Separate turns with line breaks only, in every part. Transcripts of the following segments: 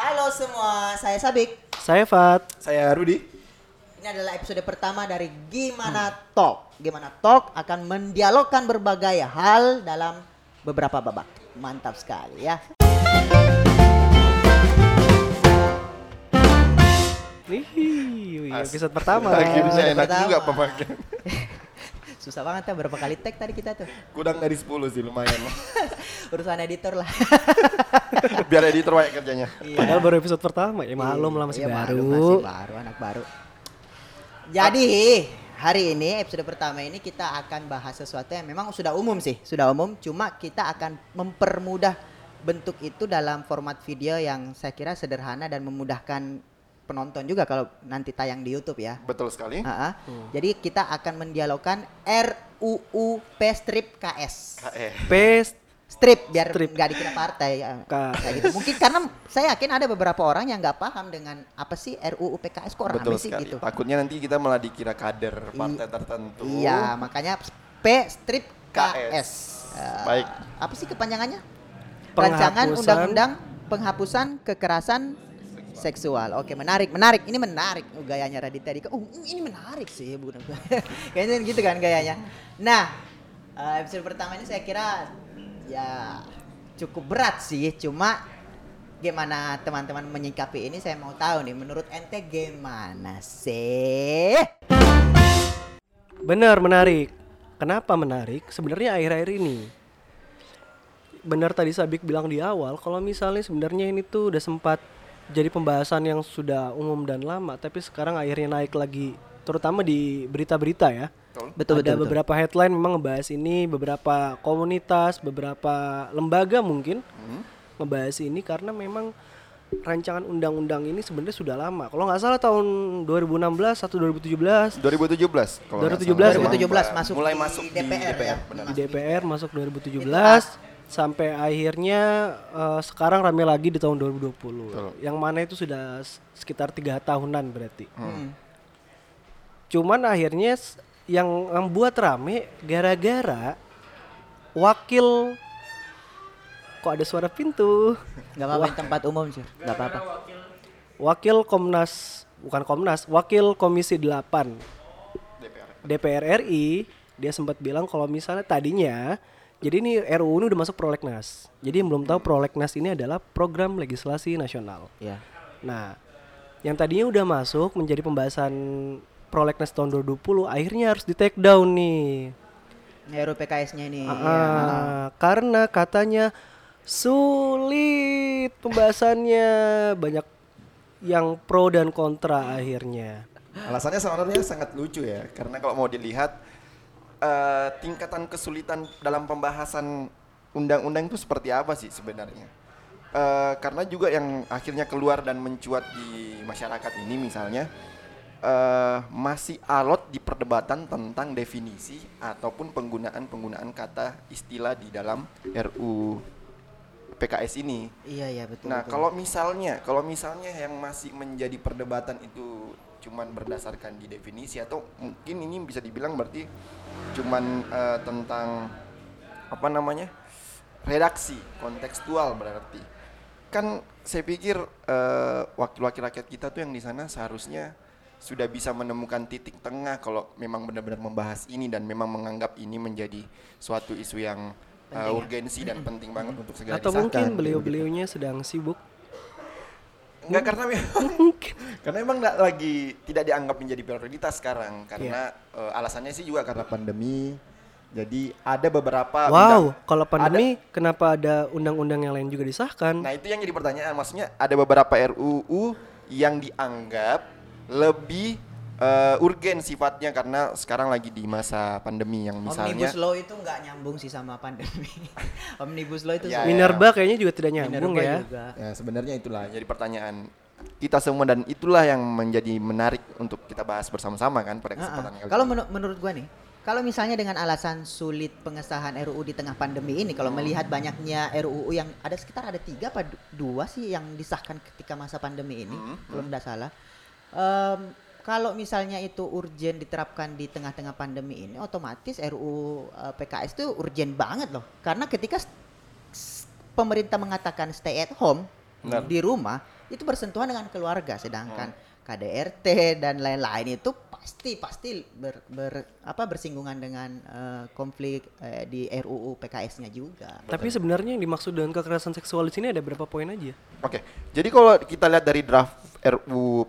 Halo semua, saya Sabik.
Saya Fat.
Saya Rudi.
Ini adalah episode pertama dari Gimana Talk. Gimana Talk akan mendialogkan berbagai hal dalam beberapa babak. Mantap sekali ya.
Wih, episode pertama.
Akhirnya enak
pertama.
juga pemakaian.
Susah banget ya berapa kali tag tadi kita tuh.
Kurang dari 10 sih lumayan lah.
Urusan editor lah.
Biar editor banyak kerjanya.
Padahal baru episode pertama. Ya maklum lah masih
Iya,
baru.
masih baru, anak baru. Jadi hari ini episode pertama ini kita akan bahas sesuatu yang memang sudah umum sih, sudah umum. Cuma kita akan mempermudah bentuk itu dalam format video yang saya kira sederhana dan memudahkan penonton juga kalau nanti tayang di YouTube ya.
Betul sekali.
Ha-ha. Jadi kita akan mendialogkan RUU P strip KS.
Eh,
Pes
Strip biar
Strip.
nggak dikira partai ya. Kayak gitu. Mungkin karena saya yakin ada beberapa orang yang nggak paham dengan apa sih RUU PKS kok
betul
rame sih
sekali.
gitu.
Takutnya nanti kita malah dikira kader partai tertentu.
Iya, makanya P strip KS.
KS.
Eh,
Baik.
Apa sih kepanjangannya? Rancangan Undang-Undang Penghapusan Kekerasan Seksual. Oke, menarik, menarik. Ini menarik oh, gayanya Raditya Dika. Oh, ini menarik sih, bukan? Kayaknya gitu kan gayanya. Nah, eh, episode pertama ini saya kira ya cukup berat sih. Cuma gimana teman-teman menyikapi ini saya mau tahu nih. Menurut ente gimana sih?
Benar menarik. Kenapa menarik? Sebenarnya akhir-akhir ini. Benar tadi Sabik bilang di awal kalau misalnya sebenarnya ini tuh udah sempat jadi pembahasan yang sudah umum dan lama, tapi sekarang akhirnya naik lagi terutama di berita-berita ya.
Betul,
Ada
betul, betul.
beberapa headline memang ngebahas ini, beberapa komunitas, beberapa lembaga mungkin
Hmm.
ngebahas ini karena memang rancangan undang-undang ini sebenarnya sudah lama. Kalau nggak salah tahun 2016 atau 2017
2017 kalau nggak
2017
salah.
2017 masuk
mulai
di
masuk
DPR
di DPR
ya.
benar.
di DPR masuk 2017 sampai akhirnya eh, sekarang rame lagi di tahun 2020.
Betul.
Yang mana itu sudah sekitar tiga tahunan berarti.
Hmm.
Cuman akhirnya yang membuat rame gara-gara wakil kok ada suara pintu.
Gak apa-apa tempat umum sih, gak apa-apa.
Wakil Komnas bukan Komnas, wakil Komisi 8
DPR.
DPR RI dia sempat bilang kalau misalnya tadinya jadi ini RUU ini udah masuk prolegnas. Jadi yang belum tahu prolegnas ini adalah program legislasi nasional.
Ya.
Nah, yang tadinya udah masuk menjadi pembahasan prolegnas tahun 2020 akhirnya harus di take down nih.
RUU PKS-nya ini.
Ah,
ya.
karena katanya sulit pembahasannya banyak yang pro dan kontra akhirnya.
Alasannya sebenarnya sangat lucu ya, karena kalau mau dilihat eh, tingkatan kesulitan dalam pembahasan undang-undang itu seperti apa sih sebenarnya? Eh, karena juga yang akhirnya keluar dan mencuat di masyarakat ini misalnya eh, masih alot di perdebatan tentang definisi ataupun penggunaan-penggunaan kata istilah di dalam RU PKS ini.
Iya iya betul.
Nah,
betul.
kalau misalnya, kalau misalnya yang masih menjadi perdebatan itu cuman berdasarkan di definisi atau mungkin ini bisa dibilang berarti cuman eh, tentang apa namanya? redaksi kontekstual berarti. Kan saya pikir eh, wakil-wakil rakyat kita tuh yang di sana seharusnya sudah bisa menemukan titik tengah kalau memang benar-benar membahas ini dan memang menganggap ini menjadi suatu isu yang
Penting ya.
urgensi dan penting banget untuk segera
Atau
disahkan,
mungkin beliau-beliaunya sedang sibuk.
Enggak karena memang karena memang nggak lagi tidak dianggap menjadi prioritas sekarang karena eh, alasannya sih juga karena pandemi. Jadi ada beberapa
Wow,
undang-
kalau pandemi kenapa ada undang-undang yang lain juga disahkan?
Nah, itu yang jadi pertanyaan. Maksudnya ada beberapa RUU yang dianggap lebih eh, urgen sifatnya karena sekarang lagi di masa pandemi yang misalnya
Omnibus Law itu nggak nyambung sih sama pandemi. Omnibus Law itu
Ya,
Minerba kayaknya juga tidak nyambung
Minerba
ya.
juga.
Ya sebenarnya itulah jadi pertanyaan kita semua dan itulah yang menjadi menarik untuk kita bahas bersama-sama kan pada kesempatan kali
Kalau
ini.
menu- menurut gua nih, kalau misalnya dengan alasan sulit pengesahan RUU di tengah pandemi ini, kalau melihat banyaknya RUU yang ada sekitar ada tiga apa du- dua sih yang disahkan ketika masa pandemi ini,
Hmm,
kalau tidak salah. Em, kalau misalnya itu urgen diterapkan di tengah-tengah pandemi ini, otomatis RUU eh, PKS itu urgen banget loh. Karena ketika pemerintah mengatakan stay at home,
Benar.
di rumah itu bersentuhan dengan keluarga sedangkan
Hmm.
KDRT dan lain-lain itu pasti pasti ber, ber- apa bersinggungan dengan eh, konflik eh, di RUU PKS-nya juga.
Tapi sebenarnya yang dimaksud dengan kekerasan seksual di sini ada berapa poin aja?
Oke, jadi kalau kita lihat dari draft RUU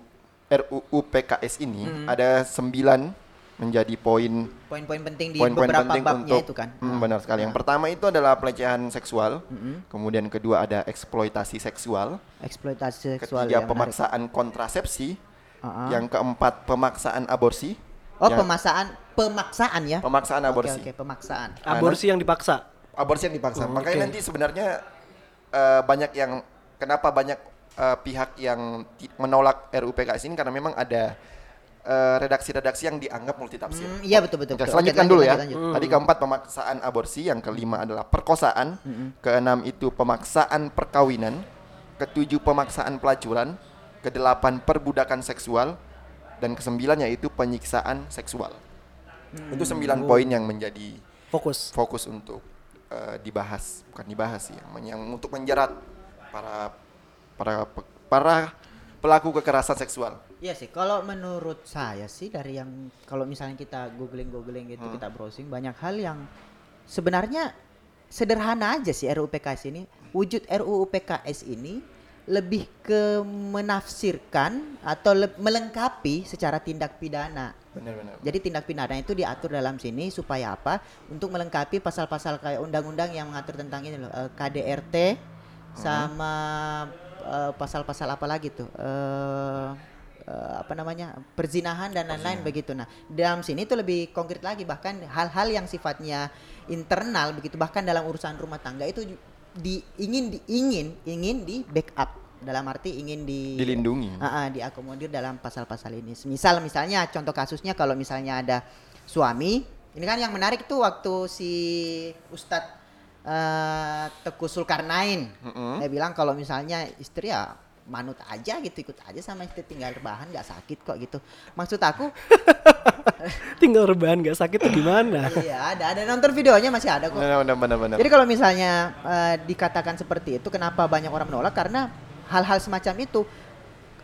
RUU PKS ini ada sembilan menjadi poin
Poin-poin penting di
poin-poin
beberapa
penting
babnya
untuk
itu kan.
Hmm, benar sekali. Yang pertama itu adalah pelecehan seksual, kemudian kedua ada eksploitasi seksual,
Eksploitasi seksual
ketiga
yang menarik.
pemaksaan kontrasepsi,
Ah-ah.
yang keempat pemaksaan aborsi,
Oh,
yang-
pemaksaan pemaksaan ya.
pemaksaan
Oke,
aborsi.
Oke, pemaksaan.
Aborsi yang dipaksa.
aborsi yang dipaksa.
Oh,
Makanya
oke.
nanti sebenarnya eh, banyak yang kenapa banyak eh, pihak yang menolak RUU PKS ini karena memang ada eh, redaksi-redaksi yang dianggap multitafsir.
Hmm, iya betul betul.
Oke,
betul.
selanjutkan
Oke,
dulu
lanjut,
ya.
lanjut, lanjut.
Tadi keempat pemaksaan aborsi, yang kelima adalah perkosaan, keenam itu pemaksaan perkawinan, ketujuh pemaksaan pelacuran, kedelapan perbudakan seksual, dan kesembilan yaitu penyiksaan seksual. Itu sembilan poin yang menjadi
Fokus.
fokus untuk eh, dibahas, bukan dibahas sih, yang, yang untuk menjerat para para para pelaku kekerasan seksual.
Iya sih, kalau menurut saya sih dari yang kalau misalnya kita googling-googling gitu,
Hmm.
kita browsing banyak hal yang sebenarnya sederhana aja sih RUU PKS ini. Wujud RUU PKS ini lebih ke menafsirkan atau le- melengkapi secara tindak pidana.
Benar-benar.
Jadi tindak pidana itu diatur dalam sini supaya apa? Untuk melengkapi pasal-pasal kayak undang-undang yang mengatur tentang ini loh, eh, KDRT sama eh, pasal-pasal apa lagi tuh? Eh, eh, apa namanya? perzinahan dan lain-lain begitu. Nah, dalam sini itu lebih konkret lagi bahkan hal-hal yang sifatnya internal begitu bahkan dalam urusan rumah tangga itu di ingin di, ingin ingin di backup dalam arti ingin di
Dilindungi.
Ah, ah, diakomodir dalam pasal-pasal ini. Misal misalnya contoh kasusnya kalau misalnya ada suami, ini kan yang menarik tuh waktu si Ustadz eh Teguh Zulkarnain, dia bilang kalau misalnya istri ya manut aja gitu ikut aja sama istri tinggal rebahan nggak sakit kok gitu. Maksud aku
Tinggal rebahan gak sakit tuh gimana?
iya ada ada nonton videonya masih ada kok.
Benar, benar, benar, benar.
Jadi kalau misalnya eh, dikatakan seperti itu, kenapa banyak orang menolak? Karena hal-hal semacam itu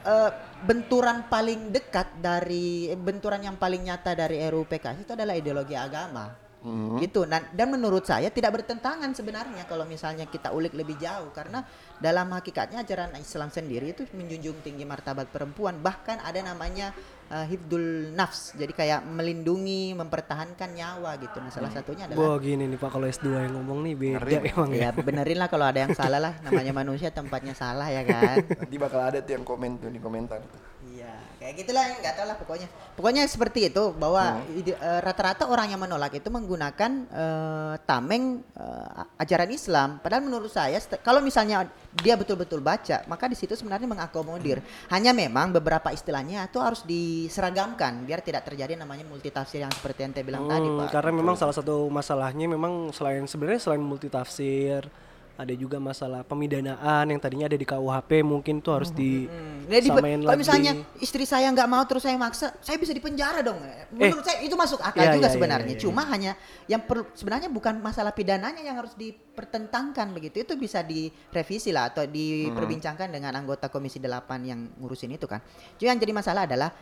eh, benturan paling dekat dari benturan yang paling nyata dari RUU PKS itu adalah ideologi agama.
Mhm.
Gitu. Dan, dan menurut saya tidak bertentangan sebenarnya kalau misalnya kita ulik lebih jauh karena dalam hakikatnya ajaran Islam sendiri itu menjunjung tinggi martabat perempuan bahkan ada namanya eh, hifdul nafs. Jadi kayak melindungi, mempertahankan nyawa gitu. Nah, salah satunya adalah
Wah gini nih Pak kalau S2 yang ngomong nih beda
Ngeri,
emang ya.
Ya benerin lah kalau ada yang salah lah namanya manusia tempatnya salah ya kan.
Nanti bakal ada tuh yang komen tuh di komentar.
Kayak gitulah yang nggak tahu lah pokoknya. Pokoknya seperti itu bahwa ide- eh, rata-rata orang yang menolak itu menggunakan eh, tameng eh, ajaran Islam. Padahal menurut saya kalau misalnya dia betul-betul baca maka di situ sebenarnya mengakomodir. Hanya memang beberapa istilahnya itu harus diseragamkan biar tidak terjadi namanya multitafsir yang seperti yang saya bilang tadi
Hmm,
pak.
karena memang salah satu masalahnya memang selain sebenarnya selain multitafsir ada juga masalah pemidanaan yang tadinya ada di KUHP mungkin tuh harus di
Hmm, jadi di-
samain
kalau misalnya istri saya nggak mau terus saya maksa, saya bisa dipenjara dong. Menurut saya itu masuk akal
iya,
juga
iya,
sebenarnya.
iya.
Cuma hanya yang perlu sebenarnya bukan masalah pidananya yang harus dipertentangkan begitu. Itu bisa direvisi lah atau diperbincangkan dengan anggota Komisi 8 yang ngurusin itu kan. Cuma yang jadi masalah adalah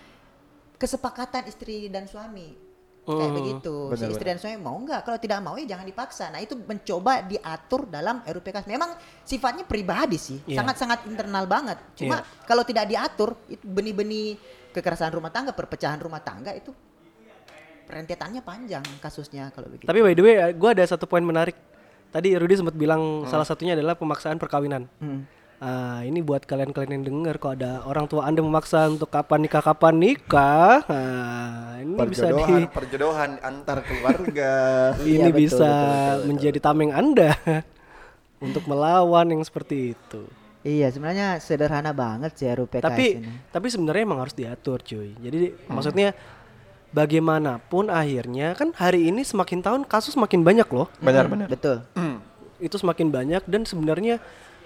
kesepakatan istri dan suami. Kayak
Hmm,
begitu. Si
benar,
istri dan suami mau nggak? Kalau tidak mau ya jangan dipaksa. Nah, itu mencoba diatur dalam RUU PKS. Memang sifatnya pribadi sih,
Iya.
sangat-sangat internal banget. Cuma kalau tidak diatur, itu benih-benih kekerasan rumah tangga, perpecahan rumah tangga itu rentetannya panjang kasusnya kalau begitu.
Tapi by the way, gue ada satu poin menarik. Tadi Rudy sempat bilang salah satunya adalah pemaksaan perkawinan.
Hmm.
Ah, ini buat kalian-kalian yang dengar kalau ada orang tua Anda memaksa untuk kapan nikah kapan nikah. Nah, ini bisa di
Perjodohan, perjodohan antar keluarga.
ini
Iya, betul,
bisa
betul, betul, betul.
menjadi tameng Anda untuk melawan yang seperti itu.
Iya, sebenarnya sederhana banget sih RUU PKS
tapi
ini.
tapi sebenarnya emang harus diatur, cuy. Jadi maksudnya bagaimanapun akhirnya kan hari ini semakin tahun kasus makin banyak loh.
Benar-benar.
Betul.
Itu semakin banyak dan sebenarnya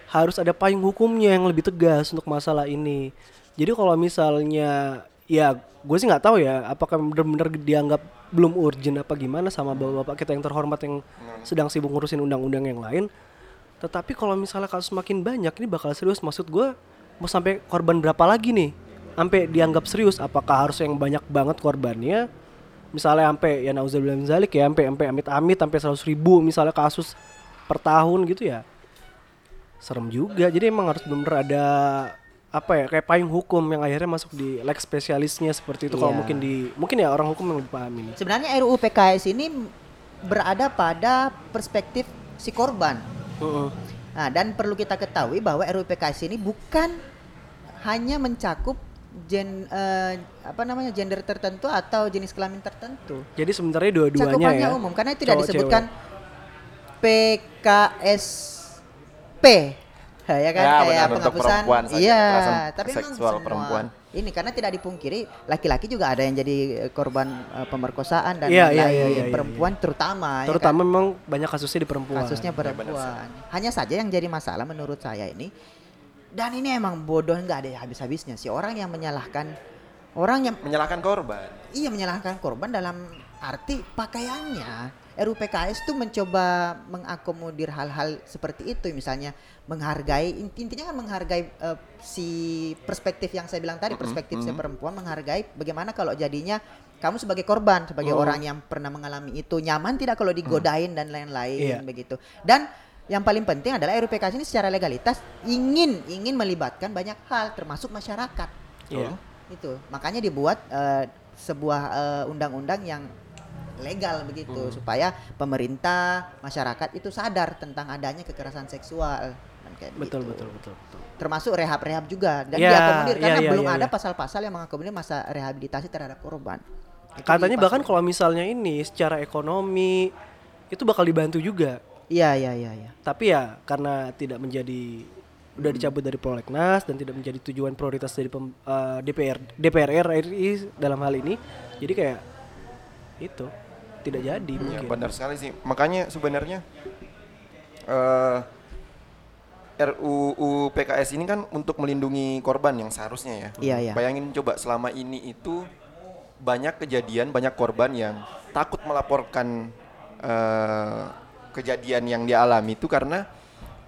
harus ada payung hukumnya yang lebih tegas untuk masalah ini. Jadi kalau misalnya ya gue sih nggak tahu ya apakah benar-benar dianggap belum urgent apa gimana sama bapak-bapak kita yang terhormat yang sedang sibuk ngurusin undang-undang yang lain Tetapi kalau misalnya kasus makin banyak ini bakal serius. Maksud gue mau sampai korban berapa lagi nih? Sampai dianggap serius? Apakah harus yang banyak banget korbannya? Misalnya sampai ya nauzubillah zalik ya sampai sampai amit-amit sampai 100 ribu misalnya kasus per tahun gitu ya. Serem juga. Jadi emang harus bener ada apa ya kayak payung hukum yang akhirnya masuk di leg spesialisnya seperti itu kalau
Iya.
mungkin di mungkin ya orang hukum yang lebih paham ini.
Sebenarnya RUU PKS ini berada pada perspektif si korban.
Heeh.
Nah, dan perlu kita ketahui bahwa RUU PKS ini bukan hanya mencakup gen eh, apa namanya gender tertentu atau jenis kelamin tertentu.
Jadi sebenarnya dua-duanya
Cakupannya
ya.
umum karena tidak
cowok,
disebutkan PKSP. Ya kan
Ya,
kayak
benar,
penghapusan.
perempuan saja,
Iya, tapi memang
seksual
semua
perempuan.
Ini karena tidak dipungkiri laki-laki juga ada yang jadi eh, korban eh, pemerkosaan dan
Iya,
lain-lain.
iya, iya, iya, iya.
perempuan terutama ya
Terutama memang banyak kasusnya di perempuan.
kasusnya perempuan. Hanya saja yang jadi masalah menurut saya ini dan ini emang bodoh nggak ada habis-habisnya sih orang yang menyalahkan orang yang
Menyalahkan korban.
iya menyalahkan korban dalam arti pakaiannya. RUU PKS itu mencoba mengakomodir hal-hal seperti itu misalnya menghargai inti- intinya kan menghargai eh, si perspektif yang saya bilang tadi perspektif si perempuan menghargai bagaimana kalau jadinya kamu sebagai korban sebagai
Oh.
orang yang pernah mengalami itu nyaman tidak kalau digodain dan lain-lain
Iya.
begitu dan yang paling penting adalah RUU PKS ini secara legalitas ingin ingin melibatkan banyak hal termasuk masyarakat
Iya.
itu makanya dibuat eh, sebuah eh, undang-undang yang legal begitu
Hmm.
supaya pemerintah masyarakat itu sadar tentang adanya kekerasan seksual dan kayak
Betul,
begitu.
betul, betul, betul.
termasuk rehab-rehab juga dan
Ya,
diakomodir
ya,
karena
ya,
belum
ya,
ada
ya.
pasal-pasal yang mengakomodir masa rehabilitasi terhadap korban Itu
Katanya bahkan kalau misalnya ini secara ekonomi itu bakal dibantu juga.
iya iya iya iya
Tapi ya karena tidak menjadi udah dicabut dari prolegnas dan tidak menjadi tujuan prioritas dari pem- eh, DPR DPR RI dalam hal ini. Jadi kayak itu tidak jadi
Ya,
mungkin.
benar sekali sih. Makanya sebenarnya eh RUU PKS ini kan untuk melindungi korban yang seharusnya ya.
Iya, iya.
Bayangin coba selama ini itu banyak kejadian, banyak korban yang takut melaporkan eh kejadian yang dia alami itu karena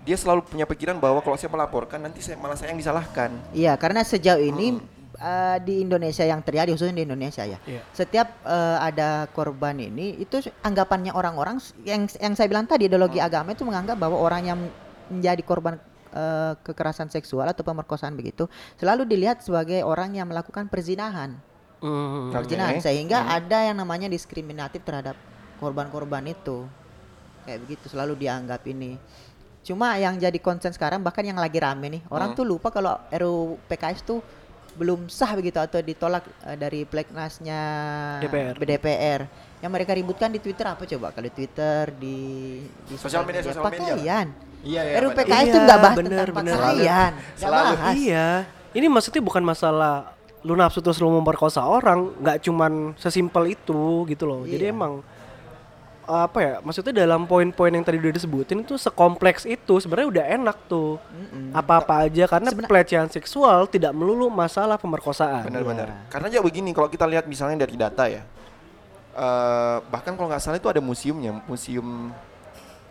dia selalu punya pikiran bahwa kalau saya melaporkan nanti saya malah saya yang disalahkan.
Iya, karena sejauh ini eh, di Indonesia yang terjadi khususnya di Indonesia ya.
Iya.
Setiap eh, ada korban ini itu anggapannya orang-orang yang yang saya bilang tadi ideologi agama itu menganggap bahwa orang yang menjadi korban eh, kekerasan seksual atau pemerkosaan begitu selalu dilihat sebagai orang yang melakukan perzinahan.
Hmm.
Oke.
Perzinahan sehingga ada yang namanya diskriminatif terhadap korban-korban itu. Kayak begitu selalu dianggap ini. Cuma yang jadi concern sekarang bahkan yang lagi rame nih, orang
Hmm.
tuh lupa kalau RUU PKS tuh belum sah begitu atau ditolak eh, dari pleknasnya
DPR.
BDPR. Yang mereka ributkan di Twitter apa coba? Kalau di Twitter di di
Sosial media, sosial media.
pakaian.
Iya
RUU. PKS
Iya,
tuh nggak bahas
benar,
tentang
benar.
pakaian.
Selalu.
bahas.
Iya. Ini maksudnya bukan masalah lu nafsu terus lu memperkosa orang, nggak cuman sesimpel itu gitu loh. Jadi
Iya.
emang apa ya? Maksudnya dalam poin-poin yang tadi udah disebutin itu sekompleks itu sebenarnya udah enak tuh.
Mm-mm.
Apa-apa aja karena
Sebena-
pelecehan seksual tidak melulu masalah pemerkosaan.
Benar-benar.
Iya.
Karena ya begini, kalau kita lihat misalnya dari data ya, eh bahkan kalau nggak salah itu ada museumnya, museum.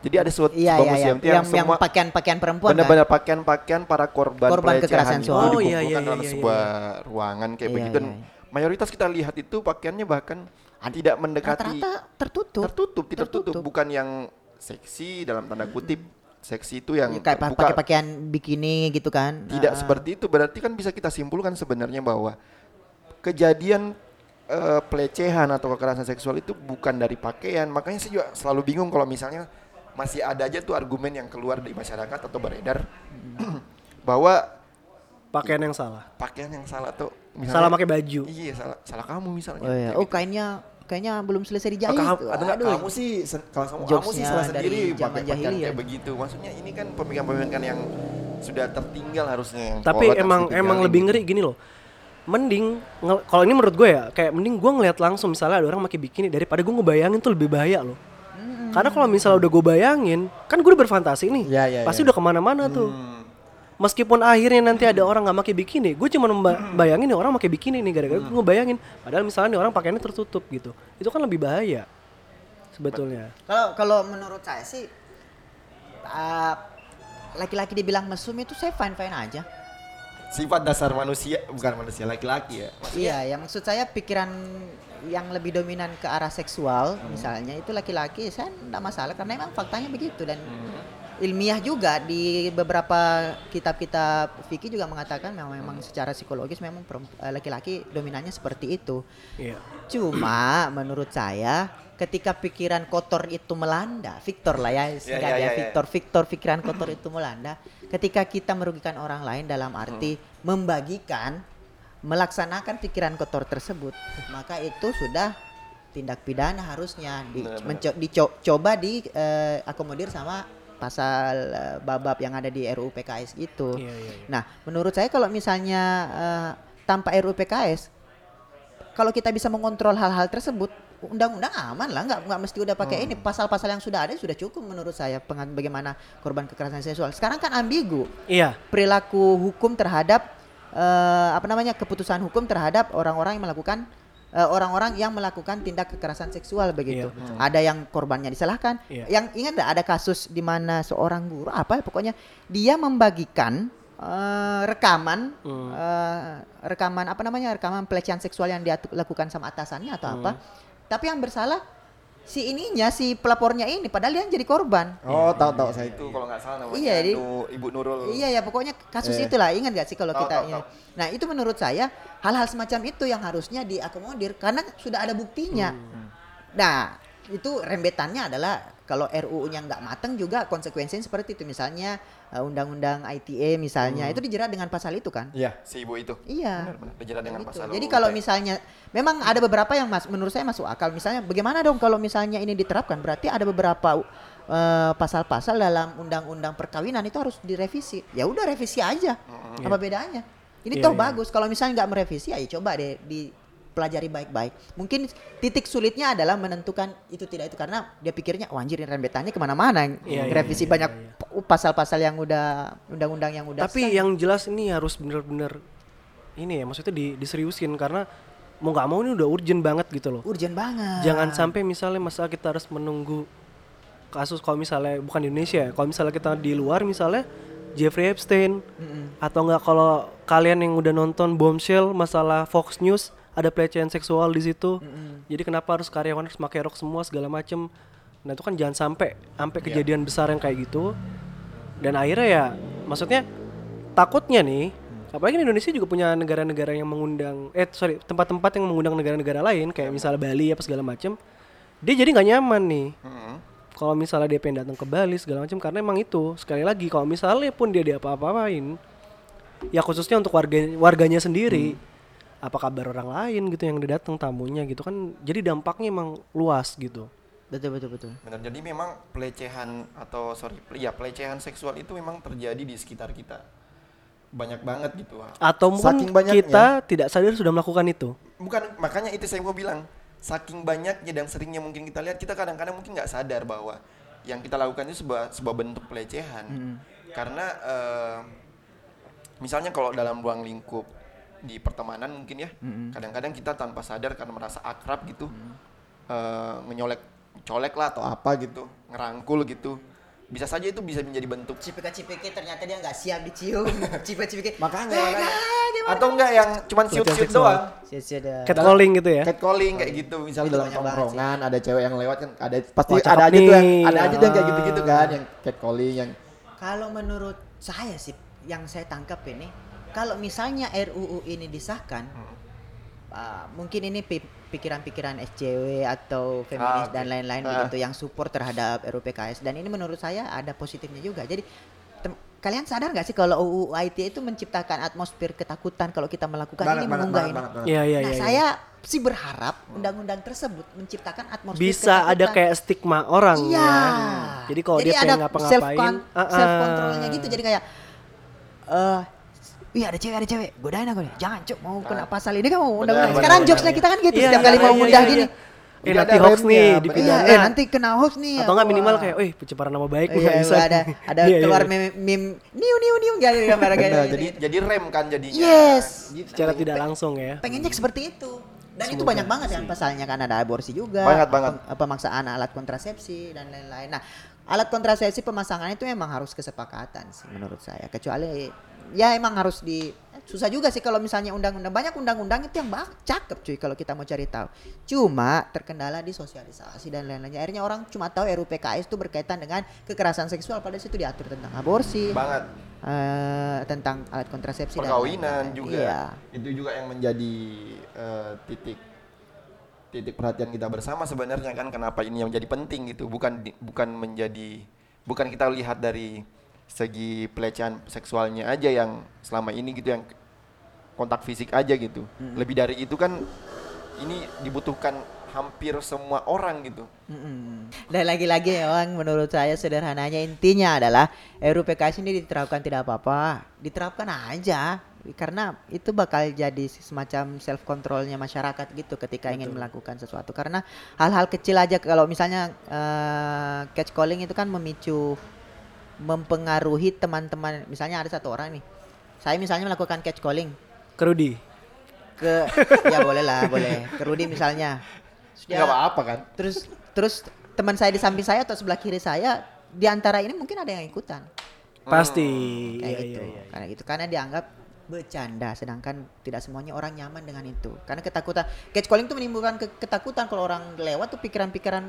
Jadi ada suatu
Iya
sebuah
iya iya.
museum tuh
Yang
yang,
yang
semua
pakaian-pakaian perempuan kan?
benar-benar pakaian-pakaian para korban,
Korban kekerasan
pelecehan itu
seksual.
Oh, iya,
dikumpulkan
iya,
dalam
iya,
sebuah ruangan kayak
Iya,
begitu dan
iya, iya.
mayoritas kita lihat itu pakaiannya bahkan tidak mendekati
Rata-rata tertutup.
tertutup, tidak tertutup,
Tertutup.
bukan yang seksi dalam tanda kutip. Seksi itu yang
Ya, kayak pakai pakaian bikini gitu kan.
Tidak
Ah.
seperti itu berarti kan bisa kita simpulkan sebenarnya bahwa kejadian eh, pelecehan atau kekerasan seksual itu bukan dari pakaian. Makanya saya juga selalu bingung kalau misalnya masih ada aja tuh argumen yang keluar dari masyarakat atau beredar bahwa
Pakaian yang salah.
pakaian yang salah tuh
Salah pakai baju.
Iya, salah salah kamu misalnya.
Oh, iya. Oh
gitu.
kainnya kayaknya belum selesai
Oh,
dijahit.
kamu,
tuh.
ada
Aduh.
kamu sih kalau kamu, kamu sih salah sendiri pakai pakaian
jahiliyah.
kayak begitu. Maksudnya ini kan pemikiran-pemikiran yang sudah tertinggal harusnya
Tapi emang emang lebih
gitu.
ngeri gini loh. Mending kalau ini menurut gue ya, kayak mending gue ngeliat langsung misalnya ada orang pakai bikini daripada gue ngebayangin tuh lebih bahaya loh. Karena kalau misalnya udah gue bayangin, kan gue udah berfantasi nih,
Iya, iya,
pasti
iya.
udah ke mana-mana tuh.
Hmm.
Meskipun akhirnya nanti ada orang nggak pakai bikini, gue cuma bayangin nih orang pakai bikini nih gara-gara gue ngebayangin. Padahal misalnya nih orang pakaiannya tertutup gitu, itu kan lebih bahaya sebetulnya.
Kalau kalau menurut saya sih uh, laki-laki dibilang mesum itu saya fine fine aja.
Sifat dasar manusia bukan manusia laki-laki ya.
Iya, ya maksud saya pikiran yang lebih dominan ke arah seksual misalnya itu laki-laki saya tidak masalah karena emang faktanya begitu dan ilmiah juga di beberapa kitab-kitab fikih juga mengatakan memang memang secara psikologis memang eh, laki-laki dominannya seperti itu.
Iya.
Cuma menurut saya ketika pikiran kotor itu melanda, Victor lah ya, singkat
ya,
ya,
ya, ya.
Victor, Victor pikiran kotor itu melanda, ketika kita merugikan orang lain dalam arti membagikan, melaksanakan pikiran kotor tersebut, maka itu sudah tindak pidana harusnya di,
Benar, benar.
menco- dico- coba di eh, akomodir sama pasal eh, babab yang ada di RUU PKS gitu.
Iya, iya, iya.
Nah, menurut saya kalau misalnya eh, tanpa RUU PKS, kalau kita bisa mengontrol hal-hal tersebut, undang-undang aman lah, nggak nggak mesti udah pakai ini pasal-pasal yang sudah ada sudah cukup menurut saya pengan bagaimana korban kekerasan seksual. Sekarang kan ambigu
Iya.
perilaku hukum terhadap eh, apa namanya keputusan hukum terhadap orang-orang yang melakukan orang-orang yang melakukan tindak kekerasan seksual begitu.
Iya,
Ada yang korbannya disalahkan.
Iya.
Yang ingat nggak ada kasus di mana seorang guru apa ya, pokoknya dia membagikan eh, rekaman
Hmm.
eh, rekaman apa namanya rekaman pelecehan seksual yang dia lakukan sama atasannya atau apa. Tapi yang bersalah si ininya si pelapornya ini padahal dia yang jadi korban.
Oh, tahu tahu saya itu kalau nggak salah namanya
Iya, di-
Nu- Ibu Nurul.
Iya ya pokoknya kasus
Eh.
itulah ingat gak sih kalau kita
tahu,
ini.
tahu.
Nah itu menurut saya hal-hal semacam itu yang harusnya diakomodir karena sudah ada buktinya.
Hmm.
Nah itu rembetannya adalah kalau RUU-nya nggak matang juga konsekuensinya seperti itu misalnya eh, undang-undang ITE misalnya
Hmm.
itu dijerat dengan pasal itu kan.
Iya, si ibu itu.
Iya.
Benar-benar dijerat dengan
Gitu.
pasal
Jadi
UU
kalau misalnya memang ada beberapa yang mas, menurut saya masuk akal. Misalnya bagaimana dong kalau misalnya ini diterapkan? Berarti ada beberapa eh, pasal-pasal dalam undang-undang perkawinan itu harus direvisi. Ya udah revisi aja. Apa bedanya? Ini
Iya,
toh
iya.
bagus. Kalau misalnya nggak merevisi, ya coba deh dipelajari baik-baik. Mungkin titik sulitnya adalah menentukan itu tidak itu karena dia pikirnya, wah anjir ini rembetannya ke mana-mana.
Iya, iya,
revisi
iya,
banyak
iya.
p- pasal-pasal yang udah undang-undang yang udah
Tapi yang jelas ini harus bener-bener ini ya maksudnya di, diseriusin karena mau nggak mau ini udah urgent banget gitu loh.
urgent banget.
Jangan sampai misalnya masa kita harus menunggu kasus kalau misalnya bukan di Indonesia ya, kalau misalnya kita di luar misalnya Jeffrey Epstein atau enggak kalau kalian yang udah nonton Bombshell masalah Fox News ada pelecehan seksual di situ. Jadi kenapa harus karyawan harus pakai rok semua segala macem. Nah itu kan jangan sampai sampai kejadian besar yang kayak gitu. Dan akhirnya ya maksudnya takutnya nih apalagi di Indonesia juga punya negara-negara yang mengundang eh sorry tempat-tempat yang mengundang negara-negara lain kayak misalnya Bali apa segala macem dia jadi nggak nyaman nih
Mm-mm.
kalau misalnya dia pengen datang ke Bali segala macam karena emang itu sekali lagi kalau misalnya pun dia diapa-apain ya khususnya untuk warga warganya sendiri apa kabar orang lain gitu yang udah datang tamunya gitu kan jadi dampaknya emang luas gitu
Betul betul betul.
Benar. Jadi memang pelecehan atau sorry, ya pelecehan seksual itu memang terjadi di sekitar kita. Banyak banget gitu.
atau mungkin
Saking banyaknya.
kita tidak sadar sudah melakukan itu
Bukan makanya itu saya mau bilang. Saking banyaknya dan seringnya mungkin kita lihat kita kadang-kadang mungkin nggak sadar bahwa yang kita lakukan itu sebuah sebuah bentuk pelecehan. Karena eh, misalnya kalau dalam ruang lingkup di pertemanan mungkin ya, kadang-kadang kita tanpa sadar karena merasa akrab gitu, eh, ngenyolek, colek lah atau apa gitu, ngerangkul gitu, bisa saja itu bisa menjadi bentuk
Cipika-cipiki ternyata dia nggak siap dicium. Cipika-cipiki.
makanya,
Eh,
makanya.
ah, gimana?
atau enggak yang cuman
seksual.
doang
Sia-sia
catcalling gitu ya
catcalling kayak gitu misalnya
Itu
dalam tongkrongan ada cewek yang lewat kan ada pasti
cakep
ada aja tuh yang ada aja tuh yang kayak gitu-gitu kan yang catcalling yang
Kalau menurut saya sih yang saya tangkap ini kalau misalnya RUU ini disahkan ah, mungkin ini pi- pikiran-pikiran SJW atau feminis
Ah,
dan lain-lain
Ah.
begitu yang support terhadap RUU PKS dan ini menurut saya ada positifnya juga. Jadi kalian sadar nggak sih kalau UU ITE itu menciptakan atmosfer ketakutan kalau kita melakukan ini mengunggah ini?
Iya iya
nah
iya.
saya sih berharap undang-undang tersebut menciptakan atmosfer
bisa ada
ketakutan.
kayak stigma orang
Iya.
ya. Jadi kalau dia
ada
pengen ngapa-ngapain,
self, con-
ah, ah.
self controlnya gitu. Jadi kayak eh Iya ada cewek ada cewek. Godain aku deh jangan cuk. Mau kena pasal ini kan mau undang.
Benar,
sekarang jokesnya kita kan gitu
Iya,
setiap
iya,
kali mau
iya,
ngundah
iya,
gini.
Eh nanti
ada
hoax nih di
iya
pidana.
eh nanti kena hoax nih
Atau enggak minimal kayak, "Wih, pencemaran nama baik
Iya,
bisa."
ada ada keluar meme meme. Niu niu niu gitu gambar kayak
jadi jadi rem kan jadinya.
Yes.
Gitu.
secara tidak langsung ya.
pengennya seperti itu. Dan itu
Semoga
banyak banget kan pasalnya kan ada aborsi juga
Banget, banget.
pem- pemaksaan alat kontrasepsi dan lain-lain. Nah alat kontrasepsi pemasangan itu memang harus kesepakatan sih menurut saya. Kecuali ya emang harus di susah juga sih kalau misalnya undang-undang banyak undang-undang itu yang bak cakep cuy kalau kita mau cari tahu. Cuma terkendala di sosialisasi dan lain-lainnya. Akhirnya orang cuma tahu RUU PKS itu berkaitan dengan kekerasan seksual padahal situ diatur tentang aborsi,
banget
eh, tentang alat kontrasepsi dan
perkawinan
lain-lain.
juga
Iya.
itu juga yang menjadi eh, titik titik perhatian kita bersama sebenarnya kan kenapa ini yang menjadi penting gitu. Bukan bukan menjadi bukan kita lihat dari segi pelecehan seksualnya aja yang selama ini gitu yang kontak fisik aja gitu. Lebih dari itu kan ini dibutuhkan hampir semua orang gitu.
Mm-mm. Dan lagi-lagi memang menurut saya sederhananya intinya adalah RUU PKS ini diterapkan tidak apa-apa, diterapkan aja karena itu bakal jadi semacam self controlnya masyarakat gitu ketika ingin melakukan sesuatu. Karena hal-hal kecil aja kalau misalnya eh, catch calling itu kan memicu mempengaruhi teman-teman. Misalnya ada satu orang nih saya misalnya melakukan catch calling
Kerudi.
ke ya boleh lah boleh. Ke Rudi misalnya. Terus
nggak apa-apa kan?
Terus terus teman saya di samping saya atau sebelah kiri saya di antara ini mungkin ada yang ikutan.
Pasti.
kayak
Iya,
gitu.
iya, iya.
karena itu karena dianggap bercanda sedangkan tidak semuanya orang nyaman dengan itu. Karena ketakutan catcalling itu menimbulkan ke- ketakutan kalau orang lewat tuh pikiran-pikiran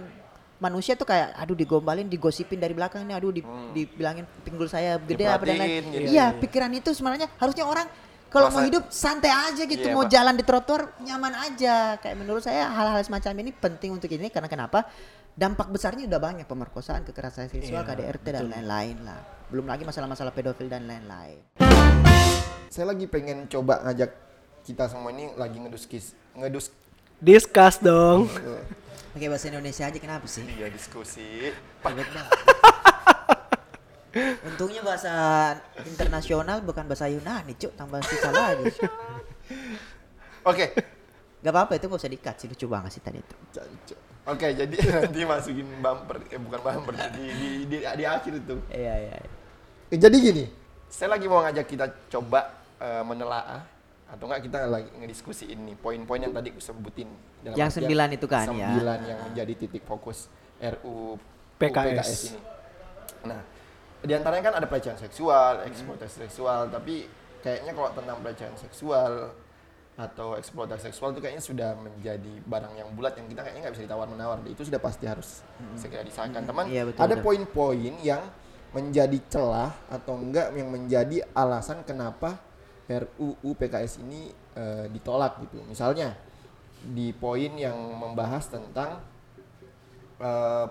manusia tuh kayak aduh digombalin digosipin dari belakang nih aduh di- dibilangin pinggul saya gede apa dan lain
Diperhatiin gitu.
iya pikiran itu sebenarnya harusnya orang kalau mau hidup santai aja gitu
Iya,
mau
Pak.
jalan di trotoar nyaman aja. Kayak menurut saya hal-hal semacam ini penting untuk ini karena kenapa? Dampak besarnya udah banyak pemerkosaan kekerasan seksual
Iya,
KDRT dan lain-lain lah. Belum lagi masalah-masalah pedofil dan lain-lain
saya lagi pengen coba ngajak kita semua ini lagi ngeduskis ngedus
Discuss dong.
pakai bahasa Indonesia aja kenapa sih
iya diskusi
Ribet banget. Untungnya bahasa internasional bukan bahasa Yunani, cuk, tambah susah lagi.
oke
Gak apa-apa itu gak usah dikat sih, lucu banget sih tadi itu.
Oke, jadi nanti masukin bumper, eh bukan bumper, di, di, di, di akhir itu.
Iya, iya.
Eh, Jadi gini, saya lagi mau ngajak kita coba eh, menelaah atau enggak kita lagi ngediskusi ini poin-poin yang tadi aku sebutin. dalam
Yang sembilan itu kan, ya.
Sembilan yang menjadi titik fokus RU
PKS.
ini. Nah, di antaranya kan ada pelecehan seksual, eksploitasi seksual, tapi kayaknya kalau tentang pelecehan seksual atau eksploitasi seksual itu kayaknya sudah menjadi barang yang bulat yang kita kayaknya nggak bisa ditawar menawar itu sudah pasti harus segera disahkan teman
Iya, betul,
ada
betul.
poin-poin yang menjadi celah atau enggak yang menjadi alasan kenapa RUU PKS ini eh, ditolak gitu. Misalnya di poin yang membahas tentang eh,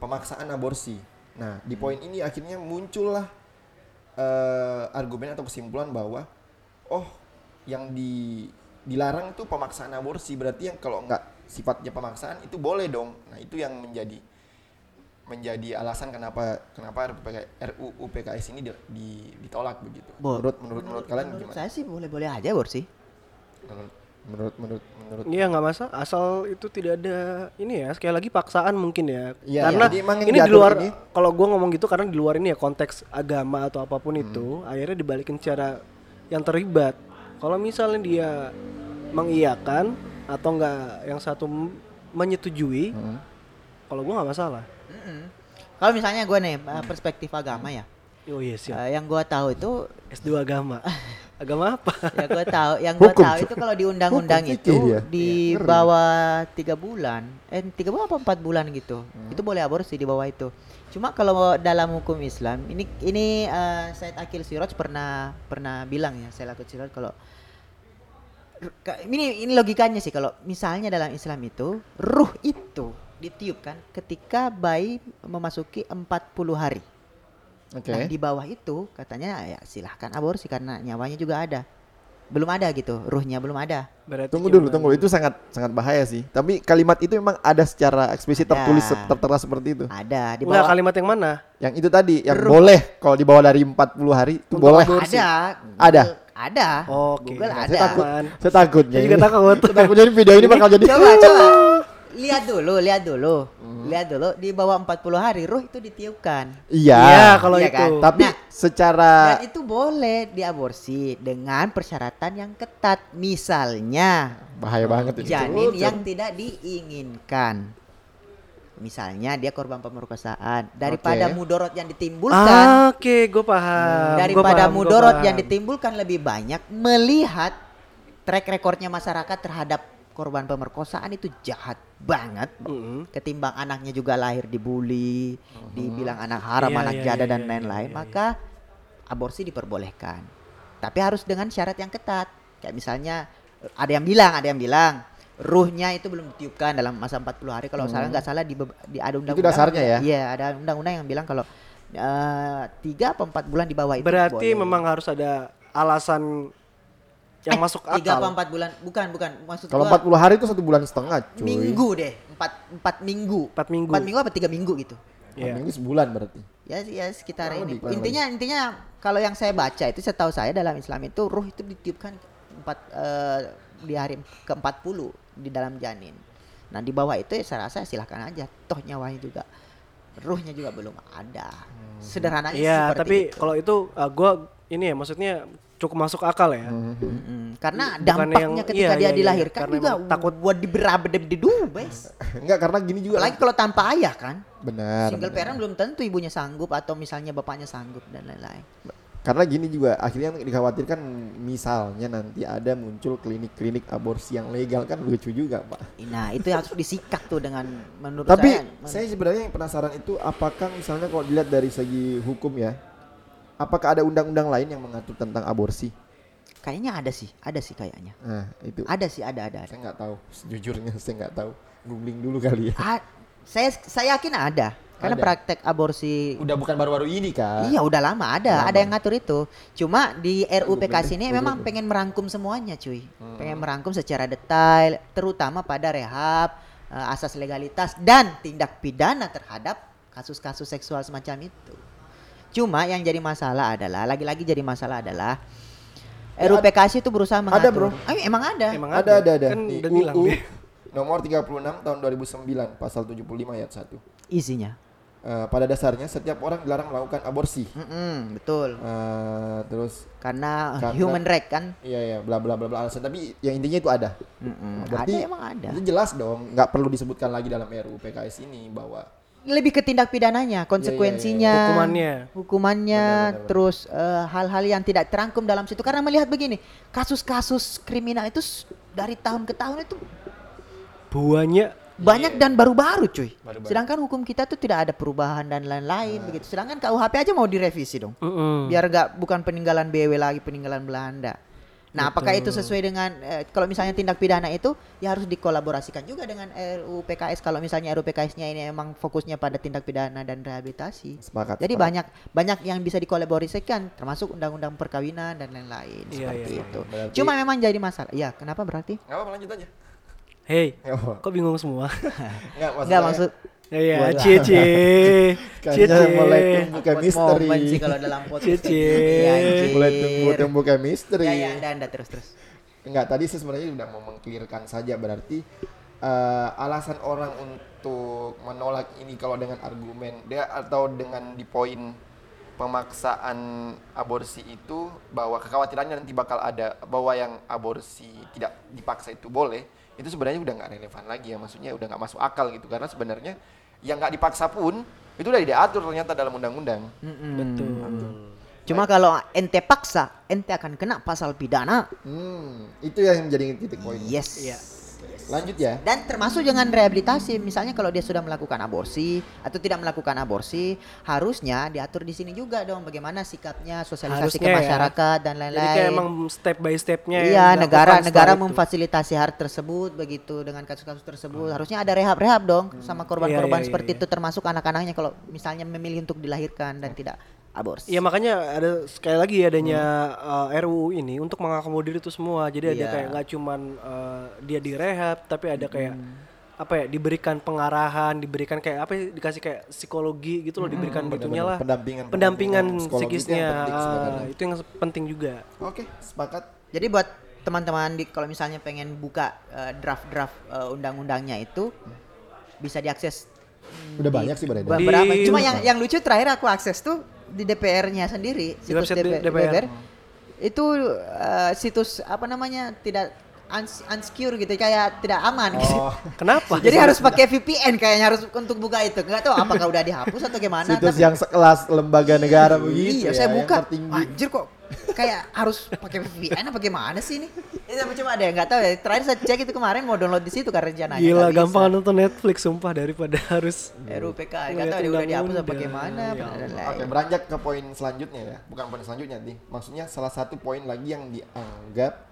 pemaksaan aborsi. Nah di poin ini akhirnya muncullah eh, argumen atau kesimpulan bahwa oh yang di dilarang itu pemaksaan aborsi. Berarti yang kalau nggak sifatnya pemaksaan itu boleh dong. Nah itu yang menjadi menjadi alasan kenapa kenapa RUU PKS ini di- di- ditolak begitu.
Bo-
menurut menurut menurut kalian
Menurut
gimana?
saya sih boleh-boleh aja, Bor sih.
menurut menurut menurut menurut.
Iya nggak masalah. Asal itu tidak ada ini ya sekali lagi paksaan mungkin ya.
Iya,
karena
yang
ini di luar
ini-
kalau gua ngomong gitu karena di luar ini ya konteks agama atau apa pun itu akhirnya dibalikin cara yang terlibat. Kalau misalnya dia mengiyakan atau enggak yang satu menyetujui
Hmm.
kalau gua nggak masalah
Kalau misalnya gue nih eh, perspektif agama ya,
oh iya siap.
Eh, yang gue tahu itu
S2 agama. Agama apa?
Ya gue tahu yang gue tahu itu kalau di undang-undang itu
dia.
di
Iya,
bawah tiga bulan. Eh tiga bulan apa empat bulan gitu. Itu boleh aborsi di bawah itu. Cuma kalau dalam hukum Islam ini ini eh, Said Akil Siroj pernah pernah bilang ya Said Akil Siroj kalau Ka- ini ini logikanya sih kalau misalnya dalam Islam itu ruh itu ditiupkan ketika bayi memasuki 40 hari
oke
Nah, di bawah itu katanya ya silahkan aborsi karena nyawanya juga ada. Belum ada gitu, ruhnya belum ada.
berarti
Tunggu dulu, tunggu. Itu sangat sangat bahaya sih. Tapi kalimat itu memang ada secara eksplisit
Ada.
tertulis tertera seperti itu.
Ada di bawah.
kalimat yang mana
Yang itu tadi, yang
Ruh.
boleh kalau di bawah dari 40 hari itu
Untuk
boleh.
aborsi.
Ada.
Ada.
Ada.
Oke.
Google
Nah,
ada.
Saya takut, saya takutnya.
Saya juga takut.
Saya takutnya video ini bakal jadi
Coba coba. Lihat dulu, lihat dulu. Lihat dulu di bawah 40 hari ruh itu ditiupkan.
Iya.
Iya, kalau
Iya
itu
kan?
Tapi
Nah,
secara
Dan itu boleh diaborsi dengan persyaratan yang ketat. Misalnya
bahaya banget ini.
janin
Cuk.
yang tidak diinginkan. Misalnya dia korban pemerkosaan, daripada
Oke.
mudorot yang ditimbulkan,
Ah, Oke, gue paham. Gua
daripada
paham, gua
mudorot
paham.
yang ditimbulkan lebih banyak melihat track recordnya masyarakat terhadap korban pemerkosaan itu jahat banget
Mm-mm.
ketimbang anaknya juga lahir dibully, dibilang anak haram,
Iya,
anak
iya,
jada
iya,
dan
iya,
lain-lain,
iya, iya.
maka aborsi diperbolehkan. Tapi harus dengan syarat yang ketat. Kayak misalnya ada yang bilang, ada yang bilang ruhnya itu belum ditiupkan dalam masa 40 hari kalau salah nggak salah di, di ada undang-undang
dasarnya ya?
Iya, ada undang-undang yang bilang kalau eh, tiga atau empat bulan di bawah itu
Berarti
boleh.
memang harus ada alasan yang
Eh,
masuk akal.
tiga atau empat bulan bukan bukan maksud
Kalau
gua
40 hari itu satu bulan setengah, cuy.
minggu deh empat empat minggu
Empat minggu.
empat minggu apa tiga minggu gitu
Empat
Iya.
minggu sebulan berarti.
ya ya sekitar
Kurang
ini
lebih,
intinya intinya kalau yang saya baca itu setahu saya dalam Islam itu ruh itu ditiupkan empat eh, di hari ke 40 di dalam janin nah di bawah itu ya saya rasa silahkan aja toh nyawanya juga ruhnya juga belum ada sederhananya
Iya,
seperti
tapi
itu.
kalau itu uh, gua ini ya maksudnya cukup masuk akal ya.
Mm-mm. karena
Bukannya
dampaknya
yang-
ketika
iya,
dia
iya, iya.
dilahirkan
Karena
juga
takut-
buat diberabedem di dubes
Enggak karena gini juga.
apalagi kalau tanpa ayah kan
benar.
single
benar.
parent belum tentu ibunya sanggup atau misalnya bapaknya sanggup dan lain-lain
Karena gini juga akhirnya yang dikhawatirkan misalnya nanti ada muncul klinik-klinik aborsi yang legal kan lucu juga, Pak.
Nah itu harus disikat tuh dengan menurut
Tapi
saya. men-
saya sebenarnya yang penasaran itu apakah misalnya kalau dilihat dari segi hukum ya, apakah ada undang-undang lain yang mengatur tentang aborsi?
kayaknya ada sih, ada sih kayaknya.
Nah, itu
Ada sih, ada ada. ada.
saya nggak tahu. Sejujurnya saya nggak tahu. Googling dulu kali ya.
Ah, saya saya yakin ada. Karena
Ada.
praktek aborsi
Udah bukan baru-baru ini kan?
Iya udah lama ada,
Lama.
ada yang ngatur itu. Cuma di RUU
Google
PKS
deh,
ini
Google
memang pengen merangkum semuanya, cuy. Pengen merangkum secara detail, terutama pada rehab, eh, asas legalitas dan tindak pidana terhadap kasus-kasus seksual semacam itu. Cuma yang jadi masalah adalah, lagi-lagi jadi masalah adalah
Ya,
RUU
ad-
PKS itu berusaha
ada,
mengatur.
bro.
Ah, emang ada.
Emang
Ada ada ada.
Kan
Di
udah bilang
UU
dia.
nomor 36 tahun 2009 pasal 75 ayat 1.
Isinya.
Eh, pada dasarnya setiap orang dilarang melakukan aborsi.
Mm-mm, betul.
Eh, terus
Karena,
Karena-
human right kan.
iya ya bla bla bla bla alasan tapi yang intinya itu ada.
Mm-mm,
Nah, berarti
ada emang ada.
Itu jelas dong, nggak perlu disebutkan lagi dalam RUU PKS ini bahwa
lebih ke tindak pidananya, konsekuensinya,
Hukumannya.
hukumannya,
Benar, benar, benar.
terus eh, hal-hal yang tidak terangkum dalam situ. Karena melihat begini, kasus-kasus kriminal itu dari tahun ke tahun itu
Buahnya
banyak dan baru-baru, cuy.
Baru-baru.
Sedangkan hukum kita tuh tidak ada perubahan dan lain-lain begitu. Sedangkan KUHP aja mau direvisi dong,
mm-mm.
biar nggak bukan peninggalan BW lagi, peninggalan Belanda. Nah, apakah itu sesuai dengan eh, kalau misalnya tindak pidana itu ya harus dikolaborasikan juga dengan RUU PKS kalau misalnya RUU PKS-nya ini emang fokusnya pada tindak pidana dan rehabilitasi.
sepakat.
Jadi
sepakat.
banyak banyak yang bisa dikolaborasikan termasuk undang-undang perkawinan dan lain-lain
Iya,
seperti
iya,
itu.
Berarti-
Cuma memang jadi masalah. Ya, kenapa berarti?
Nggak apa-apa lanjut aja. Apa-apa.
kok bingung semua?
Enggak maksud
ya ya,
Buat-
cie cie. Cie
kayaknya mulai
cie.
tumbuh misteri.
momen sih kalau dalam podcast. kayak
Cici.
gini,
Mulai tumbuh tumbuh kayak misteri.
Ya, ya, anda, anda terus terus.
Enggak, tadi saya sebenarnya udah mau mengklirkan saja berarti eh, alasan orang untuk menolak ini kalau dengan argumen dia atau dengan di poin pemaksaan aborsi itu bahwa kekhawatirannya nanti bakal ada bahwa yang aborsi tidak dipaksa itu boleh itu sebenarnya udah nggak relevan lagi ya maksudnya udah nggak masuk akal gitu karena sebenarnya yang nggak dipaksa pun itu udah diatur ternyata dalam undang-undang
Betul.
Cuma kalau ente paksa, ente akan kena pasal pidana.
hmm, itu yang menjadi titik poin
Yes.
Lanjut ya
Dan termasuk dengan rehabilitasi, misalnya kalau dia sudah melakukan aborsi atau tidak melakukan aborsi, harusnya diatur di sini juga dong bagaimana sikapnya, sosialisasi ke
Harusnya ya.
masyarakat dan
Jadi
lain-lain.
kayak emang step by stepnya.
Iya, negara negara
itu.
memfasilitasi hal tersebut begitu dengan kasus-kasus tersebut. Harusnya ada rehab-rehab dong sama korban-korban
Iya, iya,
seperti
iya.
itu termasuk anak-anaknya kalau misalnya memilih untuk dilahirkan dan tidak aborsi.
Iya makanya ada sekali lagi adanya uh, RUU ini untuk mengakomodir itu semua. Jadi ada
Iya.
kayak nggak cuman uh, dia direhab, tapi ada kayak apa ya diberikan pengarahan, diberikan kayak apa ya, dikasih kayak psikologi gitu loh, diberikan gitunya lah.
pendampingan
Pendampingan
itu
psikisnya
yang penting
ah,
sebenarnya.
itu yang penting juga.
oke sepakat
Jadi buat teman-teman di kalau misalnya pengen buka eh, draft-draft eh, undang-undangnya itu bisa diakses
Udah
di
banyak sih.
Beberapa.
Di-
Cuma yang yang lucu terakhir aku akses tuh di DPR-nya sendiri,
Di website
DP-
DPR.
Itu eh, situs apa namanya tidak uns- unsecure gitu kayak tidak aman gitu.
Oh,
Kenapa?
Jadi harus pakai VPN kayaknya harus untuk buka itu. Enggak tahu apakah udah dihapus atau gimana.
situs
tapi-
yang sekelas lembaga negara begitu
Iya,
ya,
saya buka. Anjir kok kayak harus pakai VPN apa gimana sih ini? Itu apa cuma ada enggak tahu ya. Terakhir saya cek itu kemarin mau download di situ karena rencananya.
Gila
nggak bisa.
gampang nonton Netflix sumpah daripada harus
RUPK enggak
Ngeliat
tahu dia udah dihapus apa gimana
Ya
dan
Oke, beranjak ke poin selanjutnya ya. Bukan poin selanjutnya nih. Maksudnya salah satu poin lagi yang dianggap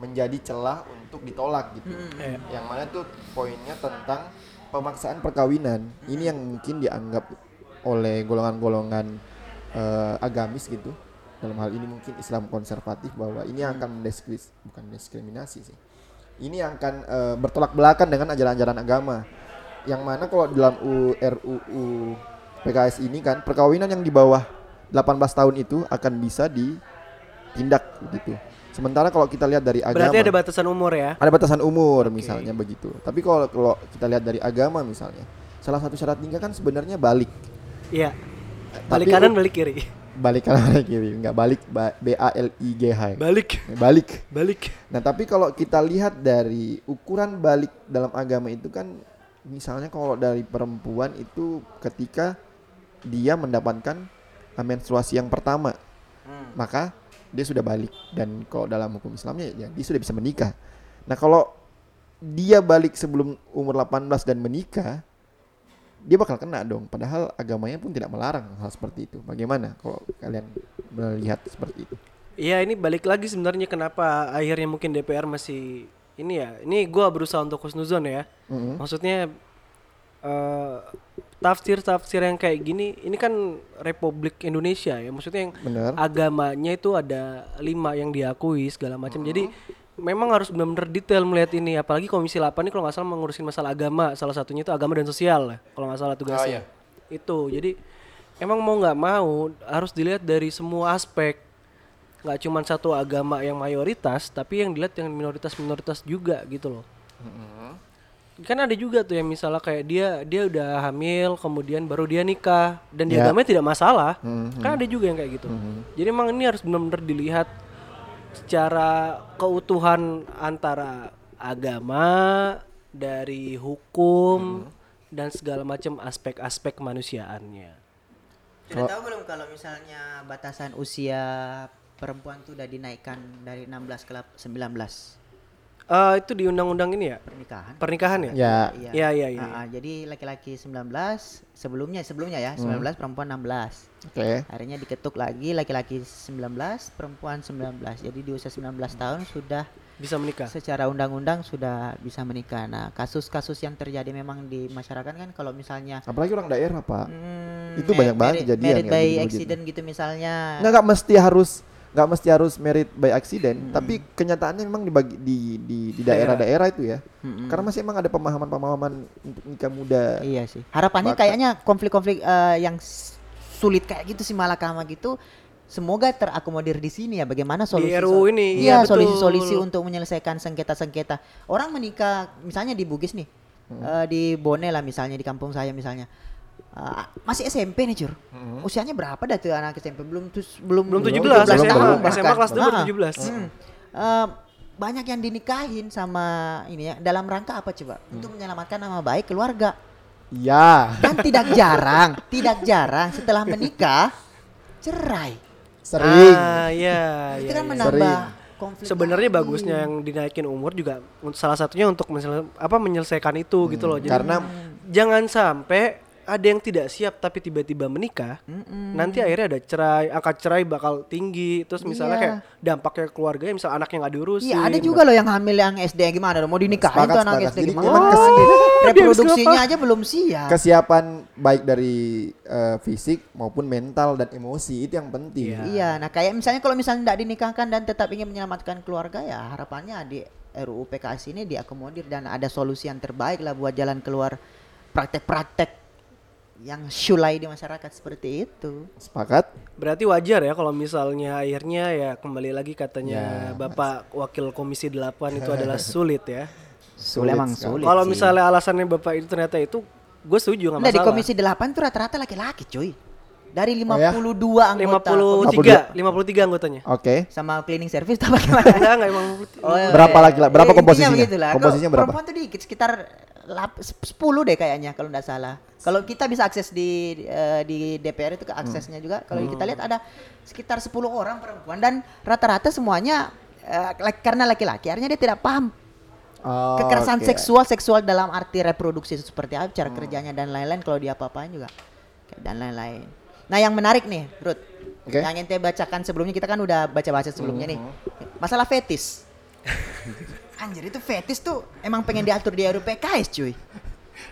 menjadi celah untuk ditolak gitu.
Iya.
Yang mana tuh poinnya tentang pemaksaan perkawinan. Ini yang mungkin dianggap oleh golongan-golongan eh, agamis gitu. Dalam hal ini mungkin Islam konservatif bahwa ini akan mendiskris bukan diskriminasi sih. Ini akan eh, bertolak belakang dengan ajaran-ajaran agama. Yang mana kalau dalam RUU PKS ini kan perkawinan yang di bawah 18 tahun itu akan bisa ditindak begitu. Sementara kalau kita lihat dari agama
Berarti ada batasan umur ya?
ada batasan umur misalnya begitu. Tapi kalau kalau kita lihat dari agama misalnya, salah satu syarat nikah kan sebenarnya balik.
Iya. Balik
Tapi-
kanan balik kiri.
Balik kanan balik kiri, nggak balik ba- B A L I G H.
Balik.
Balik.
Balik.
Nah, tapi kalau kita lihat dari ukuran balik dalam agama itu kan misalnya kalau dari perempuan itu ketika dia mendapatkan menstruasi yang pertama, maka dia sudah balik dan kalau dalam hukum Islamnya ya dia sudah bisa menikah. Nah, kalau dia balik sebelum umur 18 dan menikah, dia bakal kena dong. Padahal agamanya pun tidak melarang hal seperti itu. Bagaimana kalau kalian melihat seperti itu?
Iya ini balik lagi sebenarnya kenapa akhirnya mungkin DPR masih ini ya. Ini gua berusaha untuk husnuzon ya.
Mm-mm.
Maksudnya eh tafsir-tafsir yang kayak gini ini kan Republik Indonesia ya. Maksudnya yang
Benar.
agamanya itu ada lima yang diakui segala macam. Jadi memang harus benar-benar detail melihat ini. Apalagi Komisi 8 ini kalau nggak salah mengurusin masalah agama. Salah satunya itu agama dan sosial lah. Kalau nggak salah tugasnya. Itu. Jadi emang mau nggak mau harus dilihat dari semua aspek. Nggak cuma satu agama yang mayoritas, tapi yang dilihat yang minoritas-minoritas juga gitu loh. Kan ada juga tuh yang misalnya kayak dia dia udah hamil, kemudian baru dia nikah dan di
Ya.
agamanya tidak masalah.
Mhm.
Kan ada juga yang kayak gitu. Jadi emang ini harus benar-benar dilihat secara keutuhan antara agama dari hukum dan segala macam aspek-aspek kemanusiaannya.
Sudah tahu belum kalau misalnya batasan usia perempuan tuh udah dinaikkan dari 16 ke 19
Eh itu di undang-undang ini ya
pernikahan?
pernikahan ya?
Ya,
Iya, iya, iya.
Ah, ah, jadi laki-laki 19 sebelumnya sebelumnya ya 19 perempuan 16.
oke.
Akhirnya diketuk lagi laki-laki 19 perempuan 19. Jadi di usia 19 tahun sudah
Bisa menikah.
secara undang-undang sudah bisa menikah. Nah, kasus-kasus yang terjadi memang di masyarakat kan kalau misalnya
Apalagi orang daerah, Pak.
hmm,
Itu banyak banget kejadian yang
by
begitu-begitu.
accident gitu misalnya.
Nggak, nggak mesti harus nggak mesti harus merit by accident, tapi kenyataannya memang dibagi di di di daerah-daerah itu ya. Karena masih emang ada pemahaman-pemahaman untuk nikah muda.
Iya sih. Harapannya
Bakat.
kayaknya konflik-konflik eh, yang sulit kayak gitu sih malakama gitu semoga terakomodir di sini ya bagaimana solusi
RUU ini,
iya
betul.
solusi-solusi untuk menyelesaikan sengketa-sengketa orang menikah misalnya di Bugis nih eh, di Bone lah misalnya di kampung saya misalnya Eh, masih SMP nih cur usianya berapa dah tuh anak SMP belum tus, belum
Belum 17,
belum,
SMA,
tahun
belum.
SMA kelas 2 baru
Ah.
17.
Hmm. Eh, banyak yang dinikahin sama ini ya dalam rangka apa coba untuk menyelamatkan nama baik keluarga
Iya,
kan tidak jarang tidak jarang setelah menikah cerai
sering.
Ah, iya,
itu
iya,
kan
iya.
menambah
Sering.
konflik
Sebenarnya
lagi.
bagusnya yang dinaikin umur juga salah satunya untuk apa menyelesaikan itu gitu loh. Jadi
Karena
jangan sampai ada yang tidak siap tapi tiba-tiba menikah, nanti akhirnya ada cerai, angka cerai bakal tinggi. Terus misalnya
Iya.
kayak dampaknya keluarga, misal anaknya nggak diurusin.
Iya ada juga loh yang hamil yang SD gimana mau dinikahin
Sepakat,
tuh anak
sepakat.
SD
Jadi
gimana Oh, reproduksinya aja belum siap
kesiapan baik dari eh, fisik maupun mental dan emosi itu yang penting.
Iya.
Iya, nah kayak misalnya kalau misalnya tidak dinikahkan dan tetap ingin menyelamatkan keluarga ya harapannya di RUU PKS ini diakomodir dan ada solusi yang terbaik lah buat jalan keluar praktek-praktek yang syulai di masyarakat seperti itu.
Sepakat?
Berarti wajar ya kalau misalnya akhirnya ya kembali lagi
Ya,
katanya Bapak Wakil Komisi 8 itu adalah sulit ya.
Sulit emang sulit.
Kalau misalnya alasannya Bapak itu ternyata itu gue setuju nggak
Nah, di
masalah.
komisi 8 tuh rata-rata laki-laki, cuy. Dari
Oh, ya?
52 anggota
53, 53 anggotanya.
Oke.
sama cleaning service apa gimana?
Enggak, enggak emang
Oh, iya.
Berapa laki-laki- berapa
Ya, intinya
komposisinya? Komposisinya berapa?
Perempuan tuh dikit sekitar 10 deh kayaknya kalau nggak salah. Kalau kita bisa akses di eh, di DPR itu ke aksesnya juga. Kalau kita lihat ada sekitar 10 orang perempuan dan rata-rata semuanya eh, karena laki-laki artinya dia tidak paham
Oh,
kekerasan
oke.
seksual seksual dalam arti reproduksi itu seperti apa cara kerjanya dan lain-lain kalau dia apa-apain juga dan lain-lain. Nah yang menarik nih, Ruth,
Oke.
yang ente bacakan sebelumnya kita kan udah baca-baca sebelumnya nih, masalah fetis. Anjir itu fetis tuh emang pengen diatur di RUPKS cuy.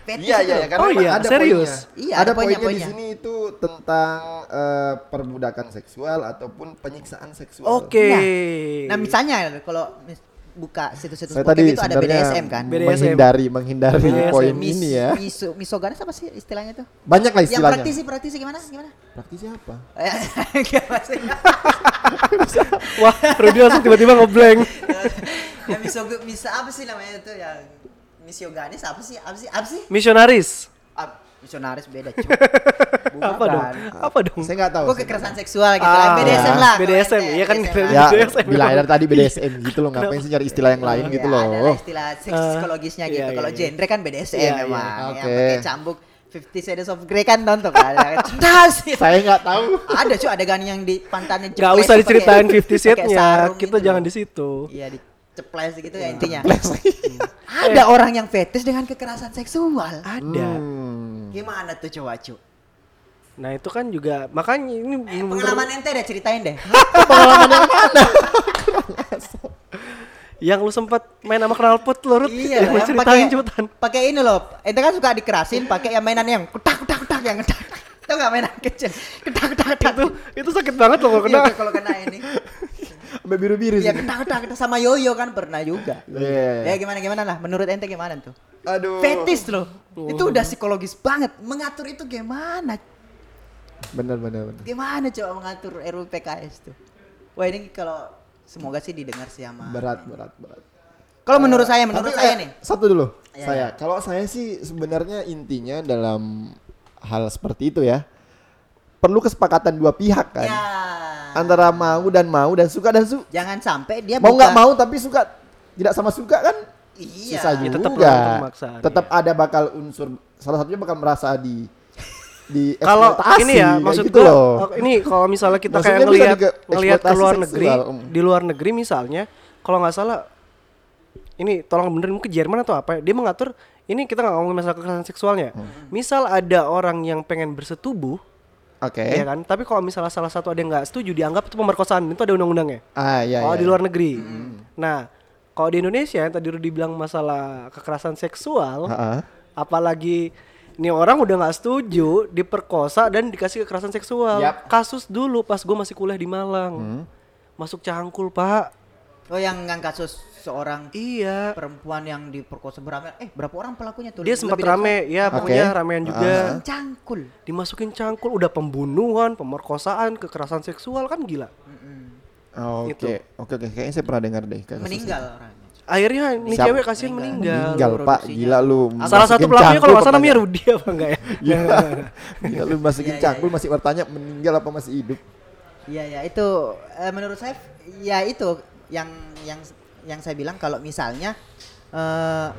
Fetis
Iya iya ya karena
Oh iya,
ada
serius?
poinnya.
Iya,
ada
poinnya,
poinnya, di sini itu tentang eh, perbudakan seksual ataupun penyiksaan seksual.
Oke.
Nah, nah misalnya kalau mis- buka situs-situs
Saya
bokep
tadi
itu ada BDSM kan.
BDSM.
menghindari menghindari
BDSM.
poin
Mis-
ini ya.
miso- misoganis apa sih istilahnya tuh?
Banyak lah
Yang
istilahnya.
praktisi praktisi gimana? Gimana?
Praktisi apa?
Wah, Rudy langsung tiba-tiba ngeblank.
ya miso misa apa sih namanya itu yang misoganis apa sih? Apa sih? Apa sih?
Misionaris.
Ah, misionaris beda cuy.
Apa dong? Apa dong?
Saya nggak tahu.
Gue kekerasan seksual gitu
Ah,
lah. BDSM lah.
BDSM, iya kan.
Ya,
BDSM.
bila dari tadi BDSM gitu loh, ngapain sih nyari istilah yang lain
Oh,
gitu
ya,
loh.
Ada lah istilah seks
Ah,
psikologisnya gitu.
iya,
Kalau
iya,
genre kan BDSM
Iya, iya.
memang. Yang
Oke.
pakai cambuk Fifty Shades of Grey kan nonton kan. Sih.
Saya nggak tahu.
Ada cuy adegan yang di pantatnya
Gak usah diceritain
pakai-
50
pakai
set-nya.
sarung
Kita
gitu
jangan di situ.
Iya diceples gitu ya intinya.
Plus.
Ada orang yang fetis dengan kekerasan seksual.
Ada.
Hmm.
Gimana tuh coba cu?
Nah, itu kan juga makanya ini
Eh,
menurut-
pengalaman ente deh ceritain deh.
yang lu sempat main sama knalpot lu Rut.
iya,
Yang lu
yang
ceritain
pakai-
cepetan.
Pakai ini loh. Ente kan suka dikerasin pakai yang mainan yang kutak kutak kutak yang kutak. Tahu gak mainan kecil? Kutak kutak kutak.
Itu itu sakit banget loh kalau kena.
Iya, kalau kena ini.
Sampai biru-biru
Iya,
sih.
kutak kutak kutak sama yoyo kan pernah juga.
Iya.
Ya gimana gimana lah. Menurut ente gimana tuh?
Aduh.
Fetis loh. Itu udah psikologis banget. Mengatur itu gimana?
Benar benar benar.
Gimana coba mengatur RUU PKS tuh? Wah ini kalau semoga sih didengar sih sama.
Berat berat berat.
Kalau menurut saya, menurut
Tapi,
saya
eh,
nih.
Satu dulu.
Iya,
saya.
iya.
Kalau saya sih sebenarnya intinya dalam hal seperti itu ya. Perlu kesepakatan dua pihak kan.
Ya.
Antara mau dan mau dan suka dan su
Jangan sampai dia
mau nggak mau tapi suka tidak sama suka kan
Iya.
susah
Ya,
juga.
tetap perlu pemaksaan,
Tetap ada bakal unsur salah satunya bakal merasa di di
Kalau
eksploitasi,
ini ya maksud
gitu
gua
loh.
oh, ini kalau misalnya kita
Maksudnya
kayak ngelihat ngelihat ke
eksploitasi
luar
seksual,
negeri,
um.
di luar negeri misalnya, kalau nggak salah ini tolong benerin mungkin Jerman atau apa ya, dia mengatur ini kita nggak ngomongin masalah kekerasan seksualnya.
Hmm.
Misal ada orang yang pengen bersetubuh,
Oke.
ya kan? Tapi kalau misalnya salah satu ada yang nggak setuju dianggap itu pemerkosaan, itu ada undang-undangnya.
Ah iya
oh
iya.
di luar negeri. Nah, kalau di Indonesia yang tadi Rudy bilang masalah kekerasan seksual,
Ha-ha.
apalagi ini orang udah nggak setuju diperkosa dan dikasih kekerasan seksual.
Yap.
Kasus dulu pas gue masih kuliah di Malang, masuk cangkul pak.
Oh yang yang kasus seorang
Iya.
perempuan yang diperkosa berapa? Eh berapa orang pelakunya tuh?
Dia sempat rame, ya pokoknya
Oke.
ramean juga.
Cangkul.
Dimasukin cangkul, udah pembunuhan, pemerkosaan, kekerasan seksual kan gila.
Oh, Oke,
Itu.
oke, oke. Kayaknya saya pernah dengar deh.
Meninggal orangnya.
Akhirnya ini
Siap.
cewek kasihan meninggal.
Meninggal, Pak. Gila lu.
Salah satu pelakunya kalau nggak
cangkul
salah namanya. Rudy apa enggak ya?
Iya. Gila lu masukin
Iya, iya,
cangkul
iya.
masih bertanya meninggal apa masih hidup.
Iya ya itu eh, menurut saya ya itu yang yang yang saya bilang kalau misalnya eh,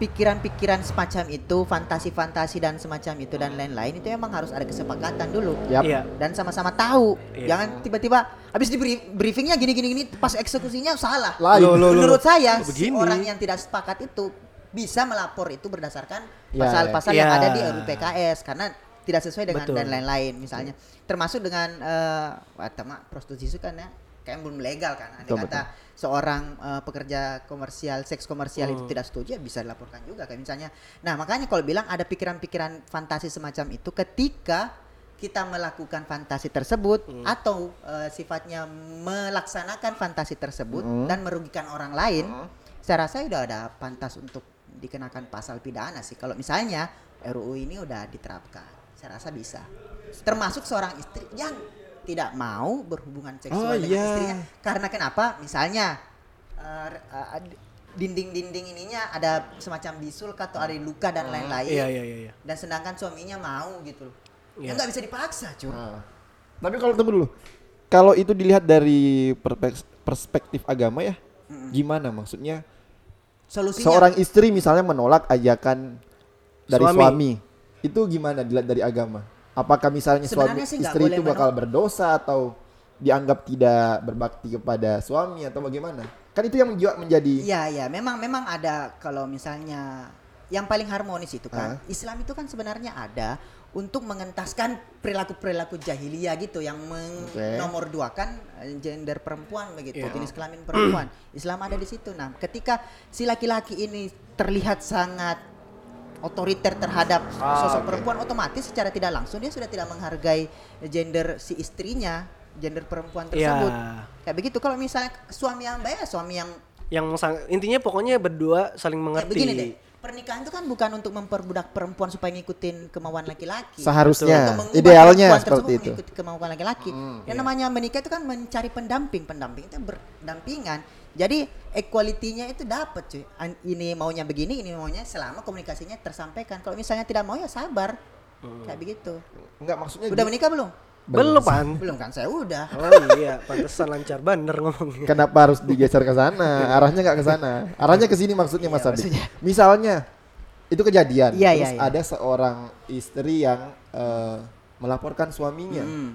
pikiran-pikiran semacam itu, fantasi-fantasi dan semacam itu dan lain-lain itu emang harus ada kesepakatan dulu.
Yap.
Iya.
Dan sama-sama tahu.
Iya.
Jangan tiba-tiba habis di brief- briefingnya gini gini gini pas eksekusinya salah.
Lain.
Loh, loh, loh.
Menurut saya si
Begini.
orang yang tidak sepakat itu bisa melapor itu berdasarkan
Ya,
pasal-pasal
ya.
yang
Ya.
ada di RUU PKS karena tidak sesuai dengan
Betul.
dan lain-lain misalnya termasuk dengan eh wah, tema prostitusi kan ya kayak belum legal kan. Ada
Betul,
kata seorang eh, pekerja komersial seks komersial
Hmm.
itu tidak setuju ya bisa dilaporkan juga kayak misalnya. Nah makanya kalau bilang ada pikiran-pikiran fantasi semacam itu ketika kita melakukan fantasi tersebut
Hmm.
atau eh, sifatnya melaksanakan fantasi tersebut
Hmm.
dan merugikan orang lain saya rasa udah ada pantas untuk dikenakan pasal pidana sih. Kalau misalnya RUU ini udah diterapkan saya rasa bisa. Termasuk seorang istri. Yang tidak mau berhubungan seksual
Oh,
dengan
iya.
istrinya karena kenapa misalnya eh, eh, dinding-dinding ininya ada semacam bisul atau ada luka dan lain-lain
Iya iya iya. iya.
dan sedangkan suaminya mau gitu loh Ya
Iya.
nggak bisa dipaksa, cuy.
Nah. Tapi kalau tunggu dulu. Kalau itu dilihat dari perspektif agama ya, gimana maksudnya?
Solusinya
Seorang istri misalnya menolak ajakan dari
Suami.
suami. Itu gimana dilihat dari agama? Apakah misalnya suami
Sebenarnya nggak
istri itu bakal berdosa atau dianggap tidak berbakti kepada suami atau bagaimana? Kan itu yang juga menjadi
Iya, iya, memang memang ada kalau misalnya yang paling harmonis itu kan.
Ah.
Islam itu kan sebenarnya ada untuk mengentaskan perilaku-perilaku jahiliyah gitu yang menomorduakan eh, gender perempuan begitu,
Iya.
jenis kelamin perempuan. Islam ada di situ. Nah, ketika si laki-laki ini terlihat sangat otoriter terhadap
Ah,
sosok
oke.
perempuan otomatis secara tidak langsung dia sudah tidak menghargai gender si istrinya, gender perempuan tersebut.
Iya.
Kayak begitu kalau misalnya suami yang baik, suami yang
Yang sang- intinya pokoknya berdua saling
Ya,
mengerti.
begini deh, pernikahan itu kan bukan untuk memperbudak perempuan supaya ngikutin kemauan laki-laki.
seharusnya idealnya seperti itu.
Mengikuti kemauan laki-laki.
Hmm,
Yang
iya.
namanya menikah itu kan mencari pendamping, pendamping itu berdampingan. Jadi equality-nya itu dapat cuy. An- Ini maunya begini, ini maunya selama komunikasinya tersampaikan. Kalau misalnya tidak mau ya sabar.
Hmm.
Kayak begitu.
Enggak maksudnya
Udah menikah belum?
Belum pan.
Belum kan? Saya udah.
Oh iya, pantesan lancar bener ngomongnya.
Kenapa harus digeser ke sana? Arahnya nggak ke sana. Arahnya ke sini maksudnya Mas
Iya,
Abdi.
maksudnya.
Misalnya itu kejadian,
Iya,
terus
iya, iya.
ada seorang istri yang eh, melaporkan suaminya.
Hmm.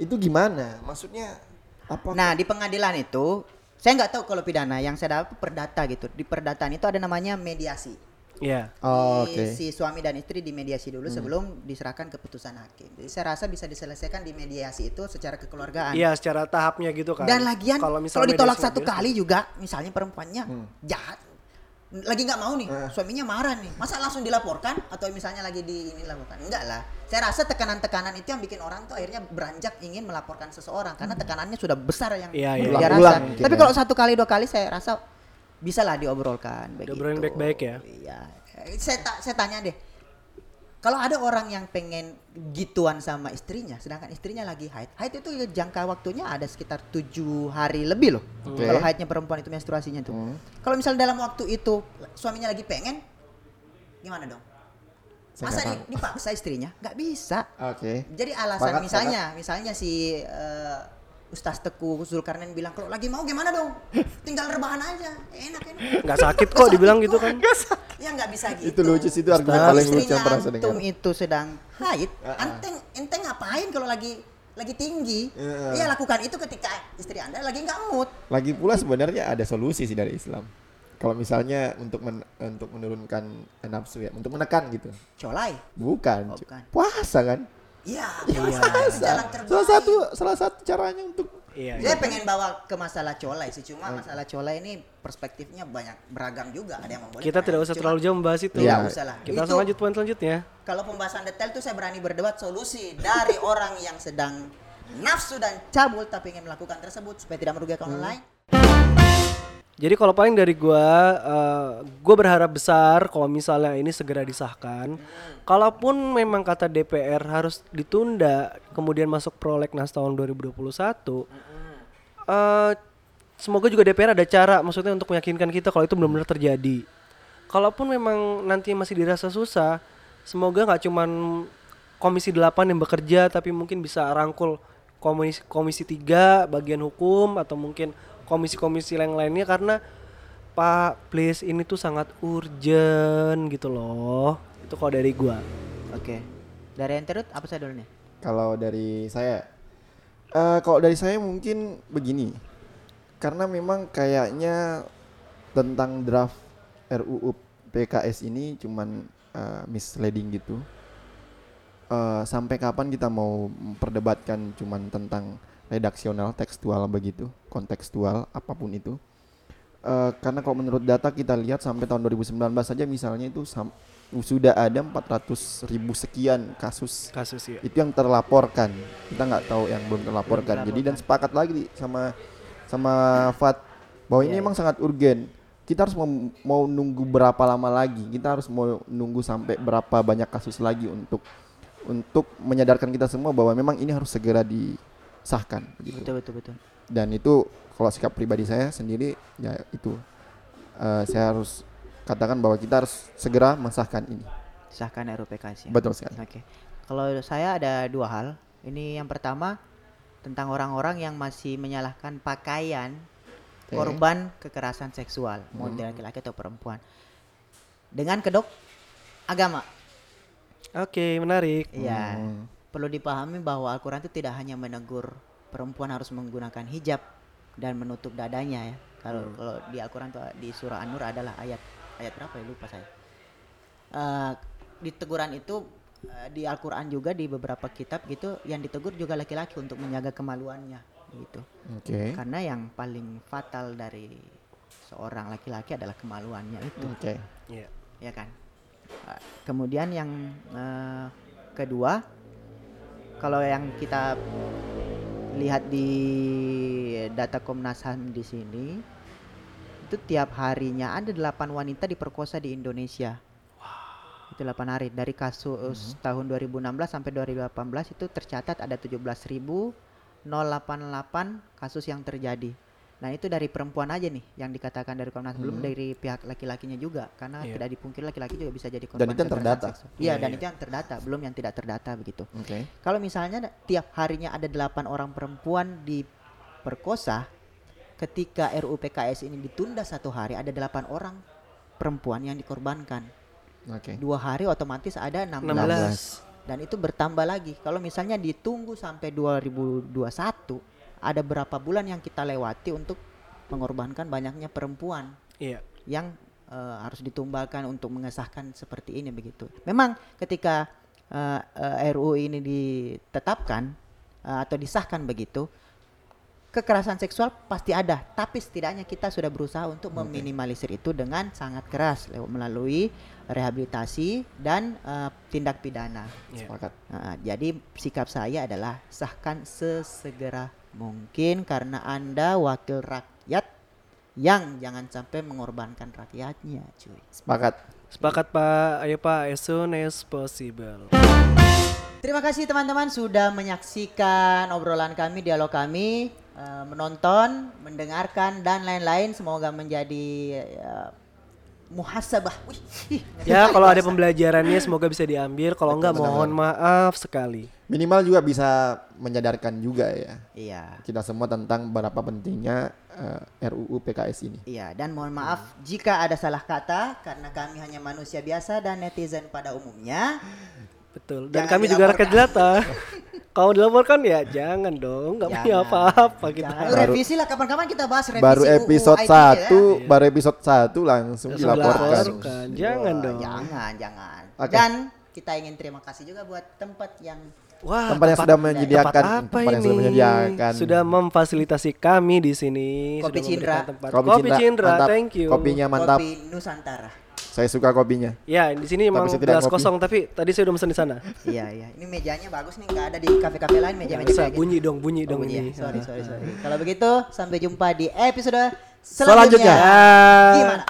Itu gimana? Maksudnya apa?
Nah di pengadilan itu saya nggak tahu kalau pidana yang saya dapat perdata gitu di perdataan itu ada namanya mediasi
Iya.
Oh,
Si-
Oke.
si suami dan istri dimediasi dulu sebelum diserahkan keputusan hakim jadi saya rasa bisa diselesaikan di mediasi itu secara kekeluargaan
Iya, secara tahapnya gitu kan.
dan lagian kalau
misalnya
ditolak
mediasi
satu
nggak
kali juga misalnya perempuannya
Hmm.
jahat lagi nggak mau nih
Eh.
suaminya marah nih masa langsung dilaporkan atau misalnya lagi di ini lakukan enggak lah saya rasa tekanan-tekanan itu yang bikin orang tuh akhirnya beranjak ingin melaporkan seseorang karena tekanannya sudah besar yang
Iya, iya.
dia rasa
mungkin
tapi
ya.
kalau satu kali dua kali saya rasa bisa lah diobrolkan begitu.
Diobrolin baik-baik ya?
Iya. Eh, Saya ta- saya tanya deh. Kalau ada orang yang pengen gituan sama istrinya, sedangkan istrinya lagi haid, haid itu jangka waktunya ada sekitar tujuh hari lebih loh.
Oke.
Kalau haidnya perempuan itu menstruasinya tuh.
Hmm.
Kalau misalnya dalam waktu itu suaminya lagi pengen, gimana dong?
Saya
Masa di- dipaksa istrinya? Nggak bisa.
Oke.
Jadi alasan
Sepakat,
misalnya, misalnya si eh, Ustaz Teku Zulkarnain bilang kalau lagi mau gimana dong? Tinggal rebahan aja, enak enak.
Nggak sakit kok dibilang
sakit
gitu kan.
Ya nggak bisa gitu.
Itu lucu sih, itu argumen
Kalau
paling lucu yang
istrinya
pernah saya
antum
dengar.
itu sedang haid,
Ah, ah.
enteng enteng ngapain kalau lagi lagi tinggi?
Iya.
Ya lakukan itu ketika istri anda lagi nggak mood.
Lagi pula sebenarnya ada solusi sih dari Islam. Kalau misalnya untuk men- untuk menurunkan nafsu ya, untuk menekan gitu.
Colai.
Bukan.
Oh, bukan.
Puasa kan?
Iya,
Iya.
puasa terbaik.
Salah satu salah satu caranya untuk
Iya.
Saya
iya.
pengen bawa ke masalah colai sih, cuma masalah colai ini perspektifnya banyak beragam juga. Ada yang membolehkan.
Kita tidak usah
Cuma
terlalu jauh membahas itu.
Iya.
Usah lah.
Kita
Itu-
langsung lanjut poin selanjutnya.
Kalau pembahasan detail tuh saya berani berdebat solusi dari orang yang sedang nafsu dan cabul tapi ingin melakukan tersebut supaya tidak merugikan orang lain.
Jadi kalau paling dari gua, eh, gua berharap besar kalau misalnya ini segera disahkan. Kalaupun memang kata DPR harus ditunda, kemudian masuk prolegnas tahun 2021, eh, semoga juga DPR ada cara, maksudnya untuk meyakinkan kita kalau itu benar-benar terjadi. Kalaupun memang nanti masih dirasa susah, semoga nggak cuman Komisi 8 yang bekerja, tapi mungkin bisa rangkul komisi komisi 3 bagian hukum atau mungkin komisi-komisi yang lainnya karena Pak please ini tuh sangat urgent gitu loh itu kalau dari gua
Oke. Dari Enterut apa saya dulu nih?
Kalau dari saya, eh kalau dari saya mungkin begini, karena memang kayaknya tentang draft RUU PKS ini cuman eh, misleading gitu. Eh, sampai kapan kita mau memperdebatkan cuman tentang redaksional, tekstual begitu, kontekstual apa pun itu. Eh, karena kalau menurut data kita lihat sampai tahun 2019 saja misalnya itu sam- sudah ada 400 ribu sekian kasus.
Kasus ya
itu yang terlaporkan. Kita nggak tahu yang belum terlaporkan.
Belum
jadi dan sepakat lagi di- sama sama Fat bahwa ini
Iya,
memang sangat urgen. Kita harus mau, mau nunggu berapa lama lagi? Kita harus mau nunggu sampai berapa banyak kasus lagi untuk untuk menyadarkan kita semua bahwa memang ini harus segera disahkan begitu
Betul betul betul.
dan itu kalau sikap pribadi saya sendiri ya itu Eh, saya harus katakan bahwa kita harus segera mensahkan ini
Sahkan RUU PKS ya.
betul sekali
Oke. kalau saya ada dua hal. Ini yang pertama tentang orang-orang yang masih menyalahkan pakaian
Oke.
korban kekerasan seksual, mau dia laki-laki atau perempuan. Dengan kedok agama.
Oke, menarik.
Iya. Perlu dipahami bahwa Al-Qur'an itu tidak hanya menegur perempuan harus menggunakan hijab dan menutup dadanya ya. Kalau kalau di Al-Qur'an tuh di surah An-Nur adalah ayat ayat berapa ya lupa saya. Eh, di teguran itu eh, di Al-Qur'an juga di beberapa kitab gitu yang ditegur juga laki-laki untuk menjaga kemaluannya gitu.
Oke.
Karena yang paling fatal dari seorang laki-laki adalah kemaluannya itu
Oke.
Iya.
ya kan. Uh, Kemudian yang uh, kedua, kalau yang kita lihat di data Komnas HAM di sini, itu tiap harinya ada delapan wanita diperkosa di Indonesia. Itu 8 hari dari kasus tahun 2016 sampai 2018 itu tercatat ada 17.088 kasus yang terjadi. Nah itu dari perempuan aja nih yang dikatakan dari Komnas belum dari pihak laki-lakinya juga karena
Iya.
tidak dipungkiri laki-laki juga bisa jadi
itu
korban.
yang
kekerasan
terdata?
seksual. Iya
Iya,
dan
iya.
itu yang terdata belum yang tidak terdata begitu.
Oke.
Kalau misalnya tiap harinya ada delapan orang perempuan diperkosa, ketika RUU PKS ini ditunda satu hari ada delapan orang perempuan yang dikorbankan.
Oke.
Dua hari otomatis ada 16.
16.
Dan itu bertambah lagi. Kalau misalnya ditunggu sampai 2021, ada berapa bulan yang kita lewati untuk mengorbankan banyaknya perempuan
Iya.
yang eh, harus ditumbalkan untuk mengesahkan seperti ini begitu. Memang ketika eh, eh, RUU ini ditetapkan eh, atau disahkan begitu, kekerasan seksual pasti ada, tapi setidaknya kita sudah berusaha untuk meminimalisir itu dengan sangat keras lew- melalui rehabilitasi dan eh, tindak pidana.
Iya.
Sepakat.
Nah, jadi sikap saya adalah sahkan sesegera mungkin karena Anda wakil rakyat yang jangan sampai mengorbankan rakyatnya, cuy.
Sepakat.
Sepakat Pak. Ayo Pak, as soon as possible.
Terima kasih teman-teman sudah menyaksikan obrolan kami, dialog kami, eh, menonton, mendengarkan dan lain-lain. Semoga menjadi eh, muhasabah. Wih, ih,
Ya, kalau ada
bahasa.
pembelajarannya semoga bisa diambil. Kalau enggak mohon maaf sekali.
Minimal juga bisa menyadarkan juga ya
Iya.
kita semua tentang berapa pentingnya eh, RUU PKS ini.
Iya, dan mohon maaf jika ada salah kata karena kami hanya manusia biasa dan netizen pada umumnya.
Betul. Dan
Jangan
kami juga rakyat jelata. Kalau dilaporkan ya jangan dong, nggak punya apa-apa kita.
Jangan. Lu revisi lah kapan-kapan kita bahas revisi
Baru
UU
episode
ITE ya.
1, baru episode 1 langsung
Langsung
dilaporkan.
dilaporkan. Jangan
Wah,
dong.
Jangan, jangan.
Oke.
Dan kita ingin terima kasih juga buat tempat yang
Wah,
Tempat yang sudah menyediakan,
tempat apa
tempat yang
ini?
sudah menyediakan.
Sudah memfasilitasi kami di sini.
Kopi
sudah
Cindra.
Tempat.
Kopi,
Kopi, Cindra,
mantap.
thank you.
Kopinya mantap.
kopi Nusantara.
Saya suka kopinya.
Ya, di sini emang gelas kosong tapi tadi saya udah pesan di sana.
iya, iya. Ini mejanya bagus nih, nggak ada di kafe-kafe lain meja-meja
Bisa
kayak gini.
bunyi dong, bunyi
Oh,
dong
bunyi ya?
ini.
Sorry, sorry, sorry. Kalau begitu, sampai jumpa di episode
Selanjutnya.
selanjutnya. Gimana?